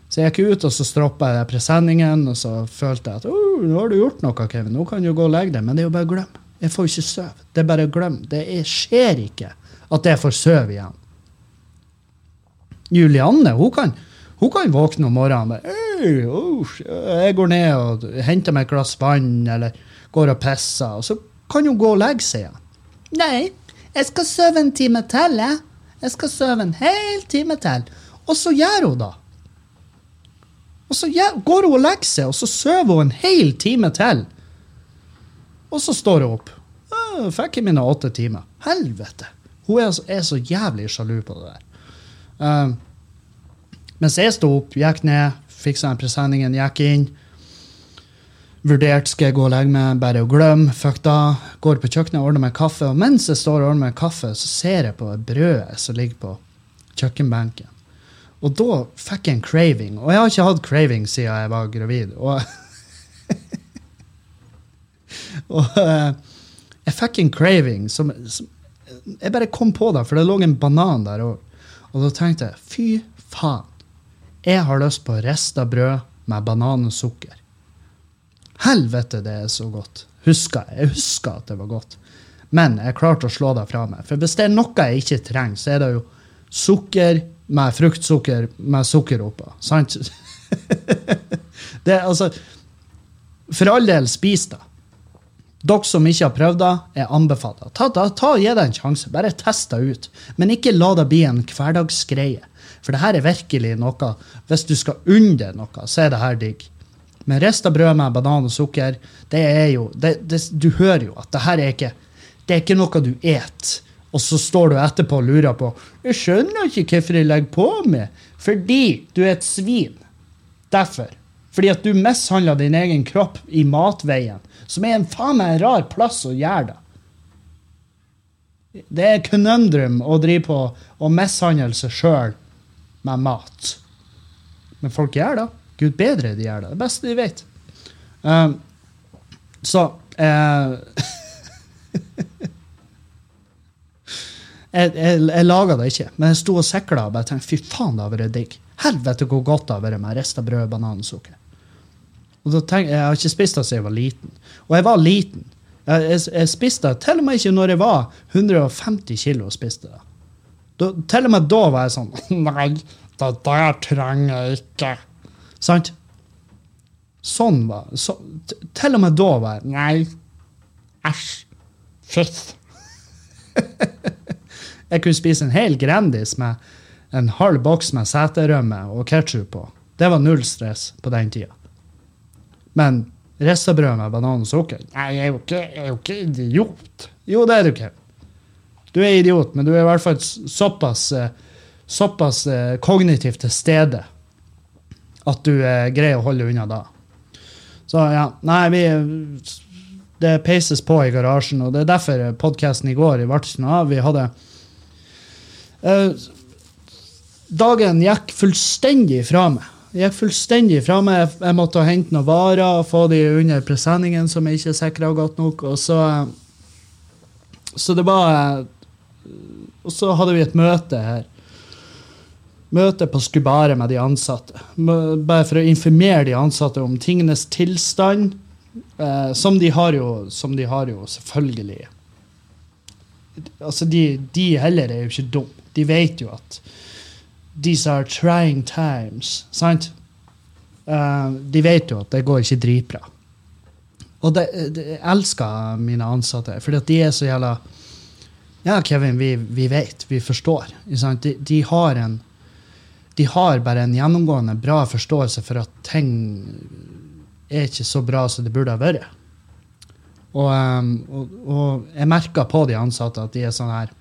Så jeg gikk ut, og så stroppa jeg presenningen, og så følte jeg at oh, nå har du gjort noe, Kevin. Nå kan du gå og legge deg. Men det er jo bare å glemme. Jeg får ikke sove. Det er bare å glemme. Det er, skjer ikke at jeg får sove igjen. Julianne hun kan, hun kan våkne om morgenen og oh, Jeg går ned og henter meg et glass vann, eller går og pisser. Og så kan hun gå og legge seg igjen. Nei, jeg skal sove en time til, jeg. Jeg skal sove en hel time til. Og så gjør hun det. Og så går hun og legger seg, og så sover hun en hel time til. Og så står hun opp. Jeg fikk jeg mine åtte timer. Helvete! Hun er er så jævlig sjalu på det der. Uh, mens jeg sto opp, gikk ned, fiksa presenningen, gikk inn. Vurderte skal jeg gå og legge meg, bare å glemme. Fuck da. Går på kjøkkenet og ordner meg kaffe. Og mens jeg står og ordner meg kaffe, så ser jeg på brødet som ligger på kjøkkenbenken. Og da fikk jeg en craving. Og jeg har ikke hatt craving siden jeg var gravid. Og, og uh, jeg fikk en craving som, som, Jeg bare kom på det, for det lå en banan der òg. Og da tenkte jeg fy faen. Jeg har lyst på rista brød med banan og sukker. Helvete, det er så godt. Husker jeg. Jeg husker at det var godt. Men jeg klarte å slå det fra meg. For hvis det er noe jeg ikke trenger, så er det jo sukker med fruktsukker med sukker oppå. Sant? det altså For all del, spis det. Dere som ikke har prøvd det, er anbefalt Ta, ta, ta Gi det en sjanse. Bare test det ut. Men ikke la det bli en hverdagsgreie. For det her er virkelig noe Hvis du skal unne noe, så er det her digg. Men rista brød med banan og sukker, det er jo det, det, Du hører jo at det her er ikke det er ikke noe du et og så står du etterpå og lurer på Jeg skjønner ikke hvorfor jeg legger på med. Fordi du er et svin. Derfor. Fordi at du mishandler din egen kropp i matveien, som er en faen meg rar plass å gjøre det. Det er conundrum å drive på og mishandle seg sjøl med mat. Men folk gjør det. Gud bedre de gjør det. Det beste de vet. Um, så uh, Jeg, jeg, laga det ikke, men jeg sto og sikla og bare tenkte fy faen, det har vært digg. Helvete hvor godt det har vært med rista brød, banan og sukker. Og da tenk, Jeg har ikke spist det siden jeg var liten. Og jeg var liten. Jeg, jeg, jeg spiste det til og med ikke når jeg var 150 kilo. og spiste det. Da, til og med da var jeg sånn Nei, det der trenger jeg ikke. Sant? Sånn var så, Til og med da var jeg Nei, æsj. Fiff. Jeg kunne spise en hel Grandis med en halv boks med seterømme og ketsjup på. Det var null stress på den tida. Men ristabrød med banan og sukker Nei, jeg er, jo ikke, jeg er jo ikke idiot. Jo, det er du ikke. Du er idiot, men du er i hvert fall såpass, eh, såpass eh, kognitivt til stede at du eh, greier å holde unna da. Så ja, nei, vi Det peises på i garasjen, og det er derfor podkasten i går ble sånn av. Vi hadde dagen gikk fullstendig fra meg. Jeg gikk fullstendig fra meg. Jeg, måtte hente noen varer og få de under presenningen som jeg ikke sikra godt nok. Og så, så det var Og så hadde vi et møte her. Møte på Skubare med de ansatte. Bare for å informere de ansatte om tingenes tilstand. Eh, som, de har jo, de har jo selvfølgelig Altså, de, de heller er jo ikke dumme. De vet jo at these are trying times. Sant? Uh, de vet jo at det går ikke dritbra. Og det, det, jeg elsker mine ansatte, fordi de er så jævla Ja, Kevin, vi, vi vet. Vi forstår. De, de, har en De har bare en gjennomgående bra forståelse for at ting er ikke så bra som det burde ha vært. Og, um, og, og jeg merker på de ansatte at de er sånn her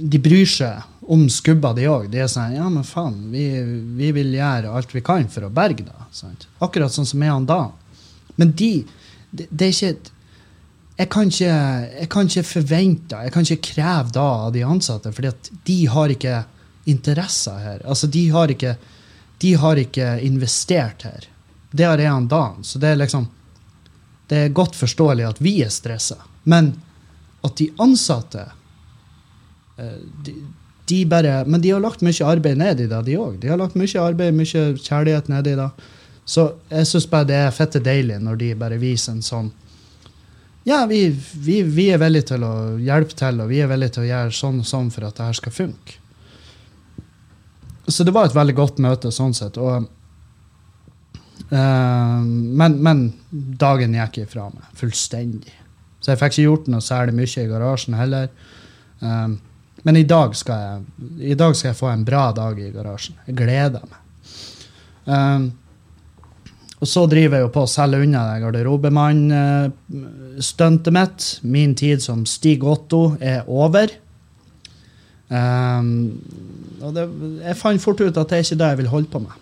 de bryr seg om skubba, de òg. De er sånn Ja, men faen, vi, vi, vil gjøre alt vi kan for å berge det. Akkurat sånn som er han da. Men de det, det, er ikke jeg kan ikke, jeg kan ikke forvente, jeg kan ikke kreve da av de ansatte, for de har ikke interesser her. Altså, de har ikke, de har ikke investert her. Det har jeg og Dan. Så det er liksom det er godt forståelig at vi er stressa. Men at de ansatte de, de bare, Men de har lagt mye arbeid ned i det, de òg. De har lagt mye arbeid, mye kjærlighet ned i det. Så jeg syns bare det er fette deilig når de bare viser en sånn Ja, vi, vi, vi, er villige til å hjelpe til, og vi er villige til å gjøre sånn og sånn for at det her skal funke. Så det var et veldig godt møte sånn sett. Og, uh, men, men, dagen gikk ifra meg fullstendig. Så jeg fikk ikke gjort noe særlig mye i garasjen heller. Um, men i dag, jeg, i dag skal jeg få en bra dag i garasjen. Jeg gleder meg. Um, og så driver jeg jo på å selge unna det garderobemann-stuntet mitt. Min tid som Stig Otto er over. Um, og det, jeg fant fort ut at det er ikke det jeg vil holde på med.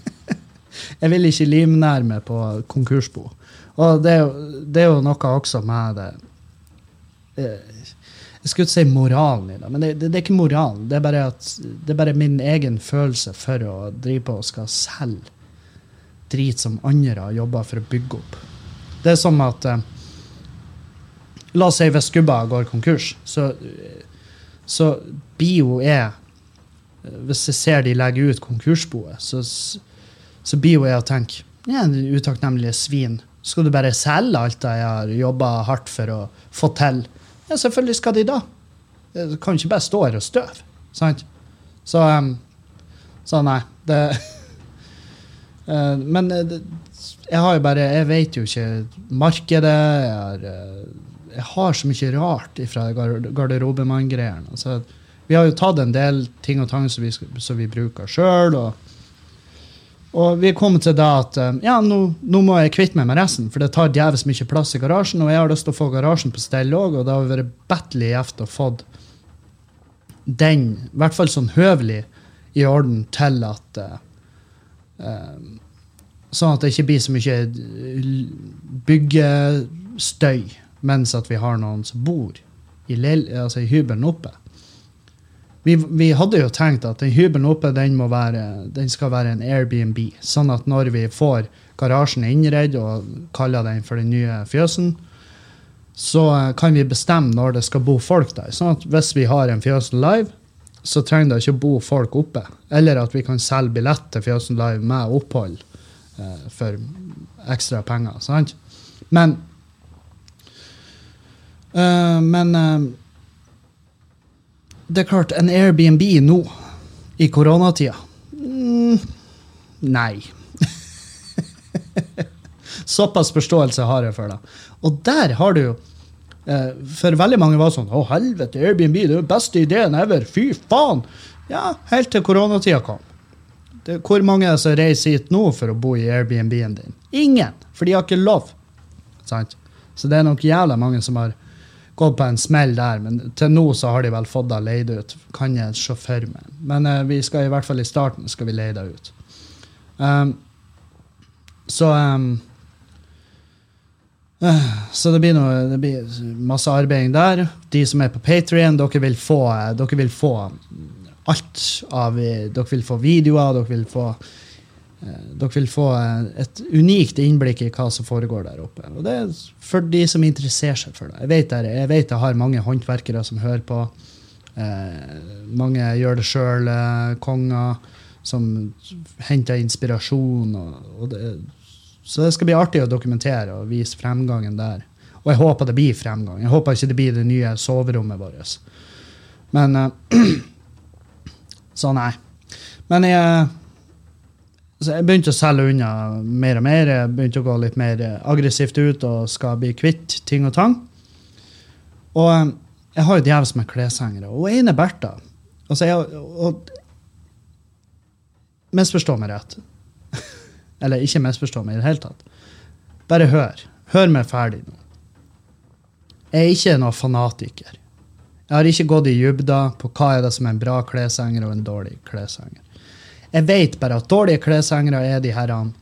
jeg vil ikke livnære meg på konkursbo. Og det det er, jo, noe også med det eh, Jeg skulle ikke si moralen i det, men det, det, det er ikke moralen. Det er, bare at, det er bare min egen følelse for å drive på og skal selge drit som andre har jobba for å bygge opp. Det er som at eh, La oss si hvis Gubba går konkurs, så, så bio er Hvis jeg ser de legger ut konkursboet, så, så bio er å tenke ja, utakknemlige svin. Skal du bare selge alt jeg har jobba hardt for å få til? Ja, selvfølgelig skal de da. Du kan ikke bare stå her og støve. Sant? Så, um, så nei. Det Uh, men uh, jeg har jo bare Jeg vet jo ikke markedet. Jeg har, uh, jeg har så mye rart fra garderobemann-greiene. Altså, vi har jo tatt en del ting og tang som vi, som vi bruker sjøl. Og, og, vi er kommet til det at ja, nå, nå, må jeg kvitte meg med resten, for det tar djevelsk mye plass i garasjen. Og jeg har lyst til å få garasjen på stell òg, og det har vært battle gjevt å få den, i hvert fall sånn høvelig, i orden til at uh, sånn at det ikke blir så mye byggestøy mens at vi har noen som bor i, altså i hybelen oppe. Vi, vi, hadde jo tenkt at den hybelen oppe den, være, den, skal være en Airbnb. Sånn at når vi får garasjen innredd og kaller den for den nye fjøsen, så kan vi bestemme når det skal bo folk der. Sånn at hvis vi har en Fjøsen live, så trenger det ikke bo folk oppe. Eller at vi kan selge billett til Fjøsen Live med opphold eh, for ekstra penger. sant? Men øh, Men uh, det er klart, en Airbnb nå, i koronatida mm, Nei. Såpass forståelse har jeg for det. Og der har du jo Eh, for veldig mange var sånn Å, helvete, Airbnb det er den beste ideen ever. Fy faen! Ja, helt til koronatida kom. Det, hvor mange er det som reiser hit nå for å bo i Airbnb-en din? Ingen! For de har ikke lov. Sant? Så det er nok jævla mange som har gått på en smell der, men til nå så har de vel fått det leid ut. Kan jeg se for meg. Men uh, vi skal i hvert fall i starten skal vi leie det ut. Um, så um, så det blir, noe, det blir masse arbeiding der. De som er på Patrion, dere dere vil få alt av Dere vil få videoer, dere vil få dere vil få et unikt innblikk i hva som foregår der oppe. Og det er for de som interesserer seg for det. Jeg vet, det, jeg, vet jeg har mange håndverkere som hører på. Eh, mange gjør det sjøl-konger eh, som henter inspirasjon. Og, og det, så det skal bli artig å dokumentere og vise fremgangen der. Og jeg håper det blir fremgang. Jeg håper ikke det blir det nye soverommet vårt. Men eh, Så nei. Men jeg, jeg begynte å selge unna mer og mer. Jeg begynte å gå litt mer aggressivt ut og skal bli kvitt ting og tang. Og uh, jeg har jo djevelsk med kleshengere. Og ene Bertha altså jeg, og, Misforstå meg rett. Eller ikke misforstå meg i det hele tatt. Bare hør. Hør meg ferdig nå. Jeg er ikke noen fanatiker. Jeg har ikke gått i dybda på hva er det som er en bra kleshenger og en dårlig kleshenger. Jeg vet bare at dårlige kleshengere er de herrene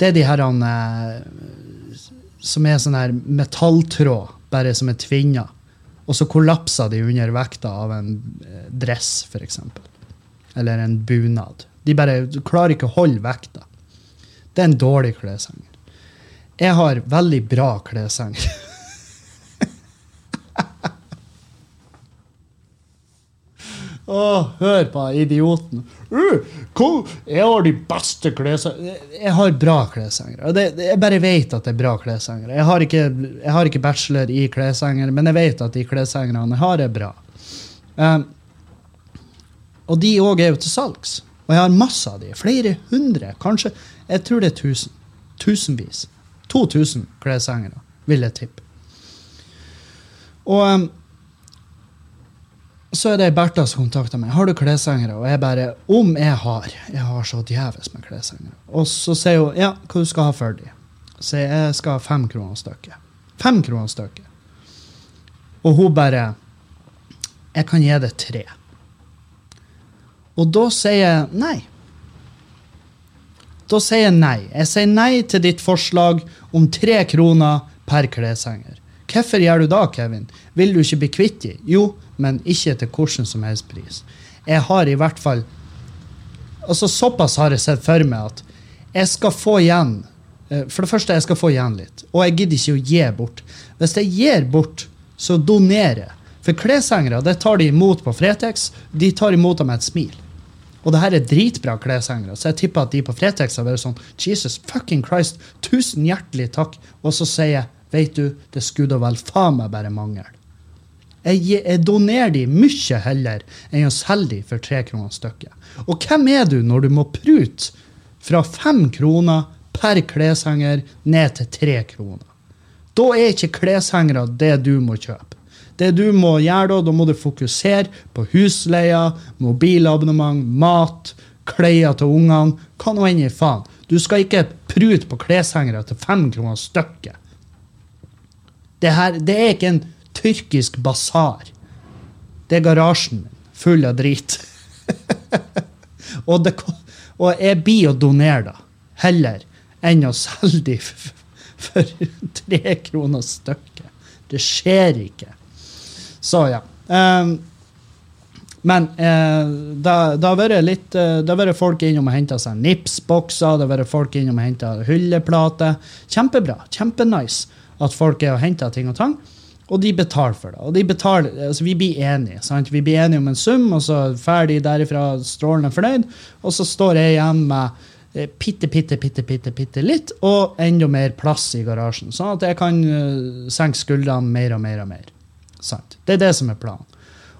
Det er de herrene eh, som er sånn her metalltråd, bare som er tvinna. Og så kollapser de under vekta av en eh, dress, f.eks. Eller en bunad. De bare klarer ikke å holde vekta. Det er en dårlig kleshenger. Jeg har veldig bra kleshenger. Å, hør på idioten. Uh, cool. Jeg har de beste kleshengere. Jeg har bra det- Jeg bare vet at det er bra klessangere. Jeg, har ikke- jeg har ikke bachelor i klessanger, men jeg vet at de klessangerne jeg har, er bra. Um, og de òg er jo til salgs. Og jeg har masse av de. Flere hundre. Kanskje Jeg tror det er tusen. Tusenvis. 2000 klessangere, vil jeg tippe. Og um, så er det Bertha som kontakter meg. Har du kleshengere? Og jeg bare Om jeg har. Jeg har så djevelsk med kleshengere. Og så sier hun ja, hva du skal ha for dem? Så jeg, skal ha fem kroner stykket. Fem kroner stykket. Og hun bare Jeg kan gi deg tre. Og da sier jeg nei. Da sier jeg nei. Jeg sier nei til ditt forslag om tre kroner per kleshenger. Hvorfor gjør du da, Kevin? Vil du ikke bli kvitt dem? Jo, men ikke til hvordan som helst pris. Jeg har i hvert fall Altså Såpass har jeg sett for meg at jeg skal få igjen eh, For det første, jeg skal få igjen litt. Og jeg gidder ikke å gi bort. Hvis jeg gir bort, så donerer jeg. For kleshengere det tar de imot på Fretex. De tar imot dem med et smil. Og det her er dritbra kleshengere, så jeg tipper at de på Fretex har vært sånn Jesus fucking Christ, tusen hjertelig takk. Og så sier jeg, vet du, det skulle da vel faen meg bare mangle. Jeg, jeg donerer de mye heller enn å selge de for tre kroner stykket. Og hvem er du når du må prute fra fem kroner per kleshenger ned til tre kroner? Da er ikke kleshengere det du må kjøpe. Det du må gjøre da, da må du fokusere på husleia, mobilabonnement, mat, klær til ungene, hva nå enn i faen. Du skal ikke prute på kleshengere til fem kroner stykket. Det, her, det er ikke en tyrkisk basar. Det er garasjen min, full av drit. og, det, og jeg blir å donere da, heller enn å selge de for, for tre kroner stykket. Det skjer ikke. Så ja. Um, men eh, det det har vært litt eh, Det har vært folk innom og henta seg nipsbokser, det har vært folk innom og henta hylleplater. Kjempebra. Kjempenice at folk er og henter ting og tang. Og de betaler for det. Og de betaler, altså Vi blir enige. sant? Vi blir enige om en sum, og så er ferdig derifra strålende fornøyd. Og så står jeg igjen med pitte, bitte, bitte, bitte, bitte, litt, og enda mer plass i garasjen. Sånn at jeg kan eh, senke skuldrene mer og mer og mer. Sant? Det er det som er planen.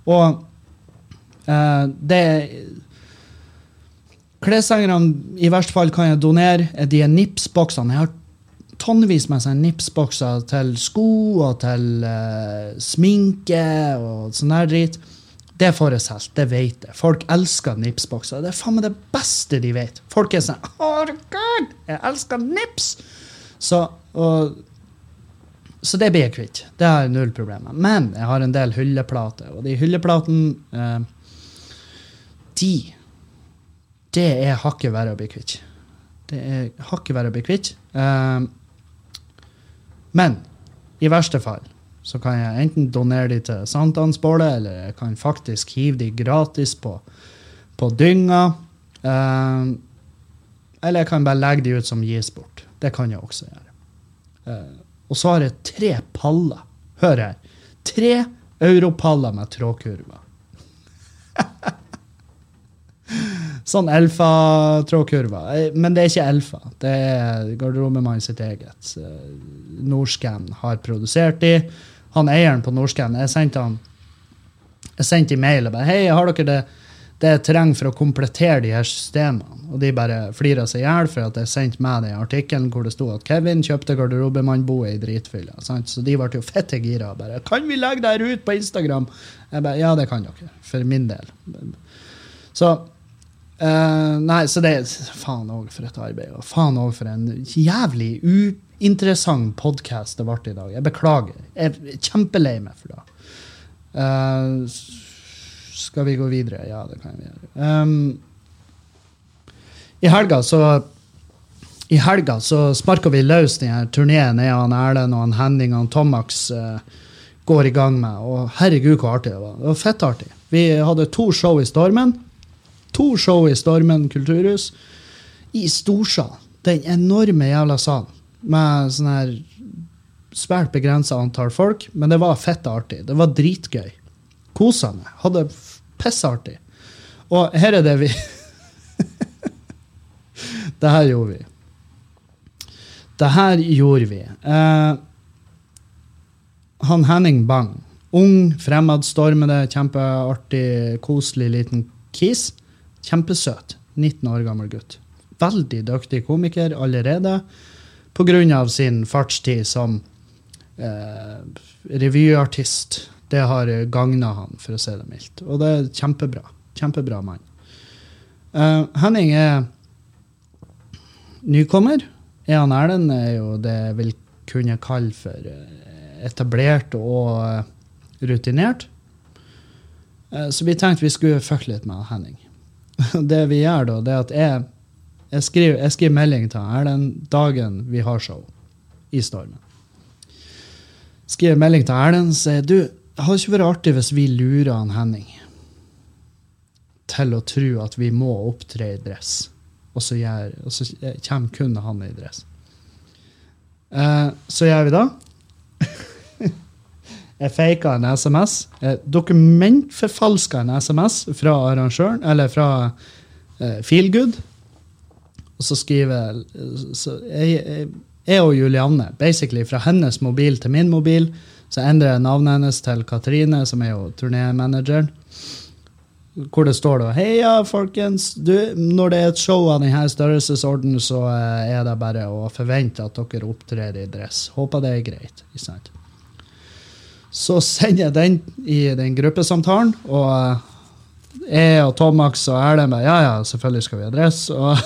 Og uh, det Kleshengerne i verste fall kan jeg donere. eh, De er Nips-boksene. Jeg har tonnevis med sånne nipsbokser til sko og til uh, sminke og sånn der drit. Det får jeg solgt, det vet jeg. Folk elsker nipsbokser. Det er faen meg det beste de vet. Folk er sånn Herregud, jeg elsker Nips! Så, så det blir jeg kvitt. Det har jeg null problemer med. Men jeg har en del hylleplater, og de hylleplatene uh, De Det er hakket verre å bli kvitt. Det er hakket verre å bli kvitt. Eh, men i verste fall så kan jeg enten donere de til sankthansbålet, eller jeg kan faktisk hive de gratis på, på dynga. Eh, eller jeg kan bare legge de ut som gis bort. Det kan jeg også gjøre. Uh, og så har jeg tre paller. Hør her. Tre europaller med trådkurver. Sånn Elfa-trådkurver. Eh, Men det er ikke Elfa. Det er garderobemann sitt eget. Eh, Norscan har produsert de. Han eieren på Norscan, jeg sendte han jeg sendte mail og bare Hei, har dere det, det jeg trenger for å komplettere de her systemene? Og de bare flira seg i hjel for at jeg sendte med den artikkelen hvor det sto at Kevin kjøpte garderobemannboet i dritfylla. Så de ble jo fette gira. bare, Kan vi legge det her ut på Instagram? Jeg bare, Ja, det kan dere. For min del. Så eh, Nei, så det Faen òg for et arbeid. Og faen òg for en jævlig uinteressant podkast det ble i dag. Jeg beklager. Jeg er kjempelei meg for det. Uh, skal vi gå videre? Ja, det kan vi gjøre. Um, I helga så i helga så sparka vi løs den turneen jeg og Erlend og Henning og Tomax uh, går i gang med. Og herregud, hvor artig det var. Det var fettartig. Vi hadde to show i Stormen. To show i Stormen kulturhus. I storsal. Den enorme jævla salen. med sånn her svært begrensa antall folk, men det var fett artig. Det var dritgøy. Kosa meg. Hadde pissartig. Og her er det vi Det her gjorde vi. Det her gjorde vi. Eh, han Henning Bang. Ung, fremadstormende, kjempeartig, koselig liten kis. Kjempesøt. 19 år gammel gutt. Veldig dyktig komiker allerede pga. sin fartstid som eh, revyartist. Det har gagna han, for å si det mildt. Og det er kjempebra. Kjempebra mann. Eh, Henning er nykommer. Ean Erlend er jo det jeg vil kunne kalle for eh, etablert og eh, rutinert. Eh, Så vi tenkte vi skulle fucke litt med Henning. Det vi gjør da, det er at jeg, jeg, skriver, jeg skriver melding til Erlend dagen vi har show i Stormen. Skriver melding til Erlend og sier du, det hadde ikke vært artig hvis vi lurer han Henning til å tro at vi må opptre i dress, og så, gjør, og så kommer kun han i dress. Eh, så gjør vi det. Jeg faka en SMS. Jeg dokumentforfalska en SMS fra arrangøren, eller fra eh, Feelgood. Og så skriver så jeg, jeg, jeg og Julianne, basically fra hennes mobil til min mobil, så endrer jeg navnet hennes til Katrine, som er jo turnémanageren. Hvor det står da Heia, folkens. Du, når det er et show av denne størrelsesorden, så eh, er det bare å forvente at dere opptrer i dress. Håper det er greit. Ikke sant? Så sender jeg den i den gruppesamtalen, og eh, jeg og Tomax og Erlend bare Ja, ja, selvfølgelig skal vi ha dress. Og,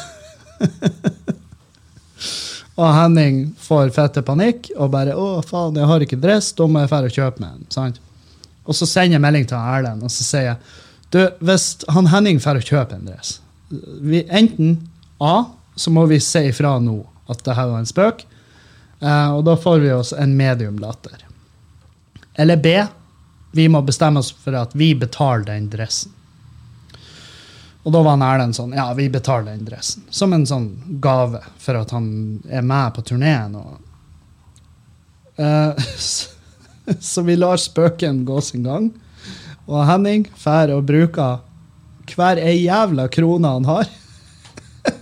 og Henning får fette panikk og bare Å, faen, jeg har ikke dress, da må jeg dra og kjøpe meg en. sant? Og så sender jeg melding til Erlend og så sier jeg, du, hvis han Henning drar og kjøper en dress vi, Enten A, så må vi si ifra nå at det her var en spøk, eh, og da får vi oss en medium latter. Eller B, vi må bestemme oss for at vi betaler den dressen. Og da var Erlend sånn, ja, vi betaler den dressen. Som en sånn gave for at han er med på turneen. Eh, så, så vi lar spøken gå sin gang. Og Henning drar og bruker hver ei jævla krone han har.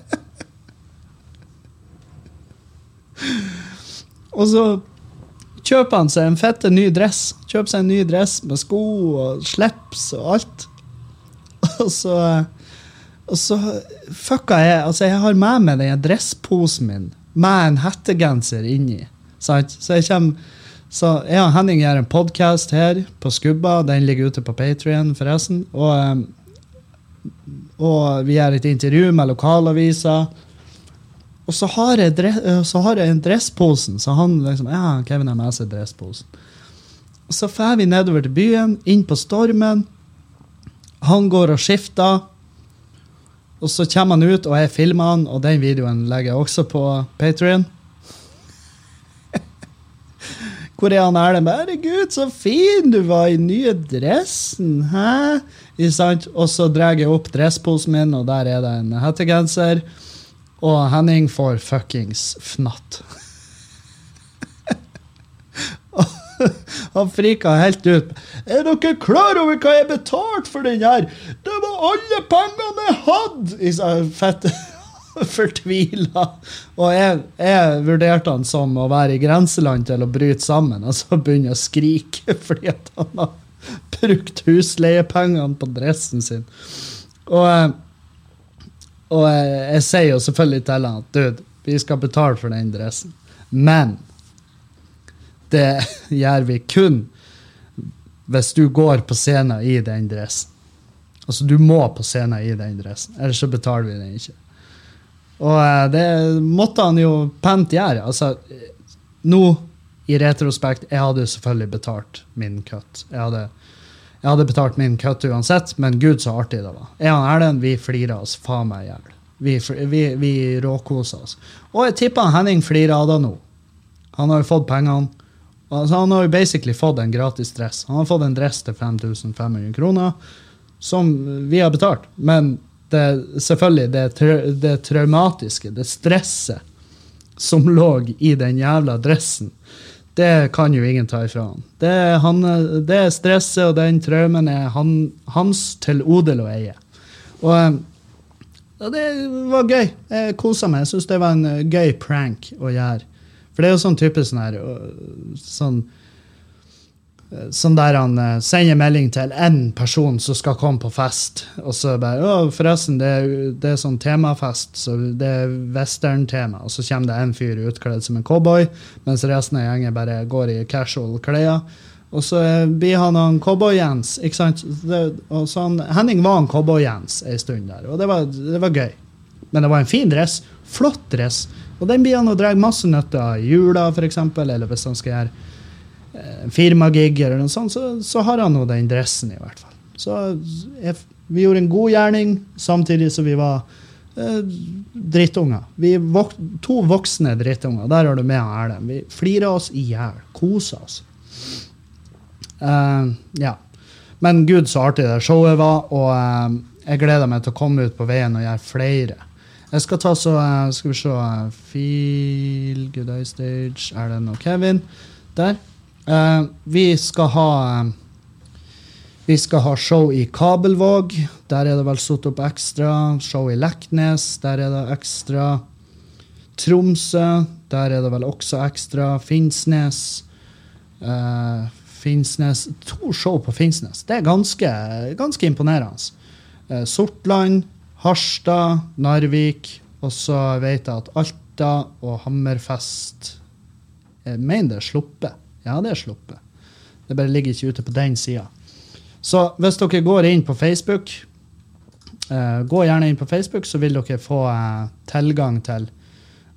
og så kjøper han seg en fette ny dress. Kjøper seg en ny dress med sko og slips og alt. Og så, og så fucka jeg Altså, jeg har med meg den dressposen min med en hettegenser inni. Sant? Så jeg kommer så jeg og Henning gjør en podkast her på Skubba. Den ligger ute på Patrion, forresten. Og, um, og vi gjør et intervju med lokalaviser. Og så har jeg, eh, så har jeg en dressposen, så han liksom Ja, Kevin har med seg dressposen. Så drar vi nedover til byen, inn på Stormen. Han går og skifter. Og så kommer han ut, og jeg filmer han, og den videoen legger jeg også på Patrion. Hvor er han Erlend? 'Herregud, så fin du var i nye dressen!' Hæ? Og så drar jeg opp dressposen min, og der er det en hettegenser. Og Henning får fuckings fnatt. Han frika helt ut. Er dere klar over hva jeg betalte for den her? Det var alle pengene jeg hadde! Sa, Fett fortvila. Og jeg, jeg vurderte han som å være i grenseland til å bryte sammen, og så begynne å skrike fordi at han har brukt husleiepengene på dressen sin. Og, eh, og jeg, jeg sier jo selvfølgelig til han at dude, vi skal betale for den dressen. Men det gjør vi kun hvis du går på scenen i den dressen. Altså, du må på scenen i den dressen, ellers så betaler vi den ikke. Og eh, det måtte han jo pent gjøre. Altså, nå i retrospekt, jeg hadde jo selvfølgelig betalt min cut. Jeg hadde, jeg hadde betalt min cut uansett, men gud så artig det var. Jeg og Erlend vi flira oss faen meg i hjel. Vi, vi, vi råkosa oss. Og jeg tipper Henning flirer av det nå. Han har jo fått pengene. Altså, han har jo basically fått en gratis dress. Han har fått en dress til 5500 kroner, som vi har betalt. Men det, selvfølgelig, det, tra det traumatiske, det stresset som lå i den jævla dressen, det kan jo ingen ta ifra han. Det, han, det stresset og den traumen er han, hans til odel og eie. Og ja, det var gøy. Jeg kosa meg. Jeg syns det var en gøy prank å gjøre. For det er jo sånn type sånn her sånn, sånn der han sender melding til én person som skal komme på fest, og så bare 'Å, forresten, det er, det er sånn temafest, så det er western-tema.' Og så kommer det en fyr utkledd som en cowboy, mens resten av gjengen bare går i casual klær. Og så blir han en Cowboy-Jens. ikke sant? Det, og så han, Henning var en Cowboy-Jens en stund der, og det var, det var, gøy. Men det var en fin dress. Flott dress. Og den blir han og drar masse nytte av i jula, f.eks., eller hvis han skal gjøre eh, firmagig, eller noe sånt, så, så har han nå den dressen, i hvert fall. Så jeg, vi gjorde en god gjerning, samtidig som vi var eh, drittunger. Vi vok to voksne drittunger. Der har du med Erlend. Vi flira oss i hjel. Kosa oss. Uh, ja. Men gud, så artig det showet var, og uh, jeg gleder meg til å komme ut på veien og gjøre flere. Jeg skal ta så uh, Skal vi se Feel Good Eye Stage, Erlend og Kevin. Der. Vi skal ha vi skal ha show i Kabelvåg. Der er det vel satt opp ekstra. Show i Leknes. Der er det ekstra. Tromsø. Der er det vel også ekstra. Finnsnes. Uh, Finnsnes. To show på Finnsnes. Det er ganske, ganske imponerende. Uh, Sortland, Harstad, Narvik, og så vet jeg at Alta og Hammerfest Jeg mener det er sluppet. Ja, det er sluppet. Det bare ligger ikke ute på den sida. Så hvis dere går inn på Facebook, uh, gå gjerne inn på Facebook, så vil dere få uh, tilgang til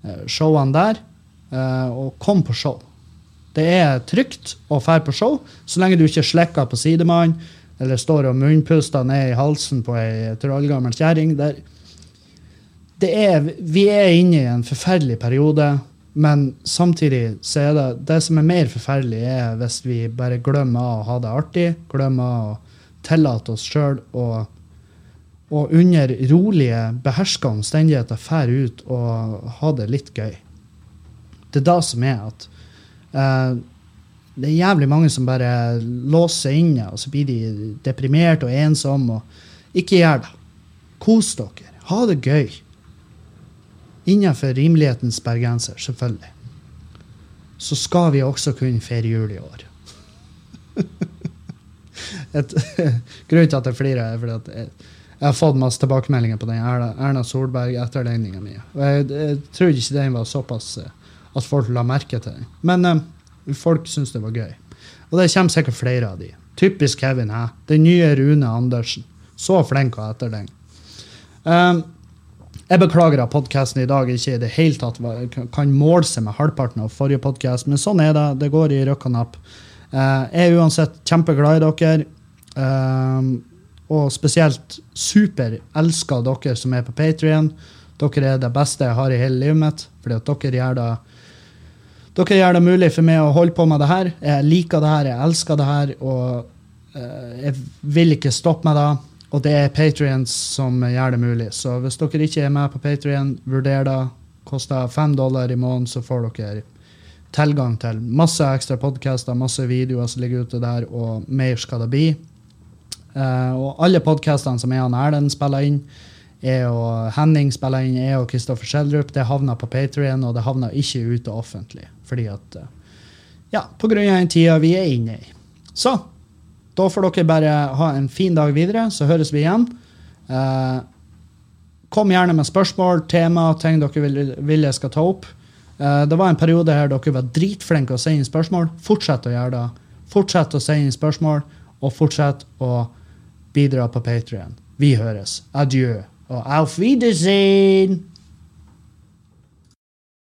uh, showene der. og kom på show. Det er trygt å dra på show, så lenge du ikke slikker på sidemannen eller står og munnpuster ned i halsen på ei trollgammel kjerring. Vi er inne i en forferdelig periode, men samtidig så er det det som er mer forferdelig, er hvis vi bare glemmer å ha det artig, glemmer å tillate oss sjøl å og under rolige, beherska omstendigheter fær ut og ha det litt gøy. Det er da som er at eh, det er jævlig mange som bare låser seg inne, og så blir de deprimerte og ensomme. Og ikke gjør det. Kos dere. Ha det gøy. Innenfor rimelighetens bergenser, selvfølgelig. Så skal vi også kunne feire jul i år. Et, grunnen til at jeg flirer, er fordi at jeg, jeg, har fått masse tilbakemeldinger på den Erna, Solberg-etterligninga mi. Jeg, jeg trodde ikke den var såpass uh, at folk la merke til den. Men um, folk syntes det var gøy. Og det kommer sikkert flere av de. Typisk Kevin. Hæ? Den nye Rune Andersen. Så flink og etter den. Um, jeg beklager at podkasten i dag ikke i det hele tatt kan måle seg med halvparten av forrige podkast, men sånn er det. Det går i røkk og napp. Uh, jeg er uansett kjempeglad i dere. Um, og spesielt superelsker dere som er på Patrion. Dere er det beste jeg har i hele livet mitt, fordi at dere gjør det dere gjør det mulig for meg å holde på med det her. Jeg liker det her, jeg elsker det her, og uh, jeg vil ikke stoppe med det. Og det er Patrions som gjør det mulig. Så hvis dere ikke er med på Patrion, vurder det. Koster fem dollar i måneden, så får dere tilgang til masse ekstra podkaster, masse videoer som ligger ute der, og mer skal det bli. Uh, og alle podkastene som er han Erlend spiller inn, jeg og Henning spiller inn, jeg og Kristoffer Schjelderup, det havna på Patrion, og det havna ikke ute offentlig. Fordi at uh, Ja, på grunn av den tida vi er inne i. Så da får dere bare ha en fin dag videre, så høres vi igjen. Eh, kom gjerne med spørsmål, tema, ting dere vil, vil jeg skal ta opp. Eh, det var en periode her dere var dritflinke å sende inn spørsmål. Fortsett å gjøre det. Fortsett å sende inn spørsmål, og fortsett å bidra på Patrion. Vi høres. Adjø. Og auf Wiedersehen!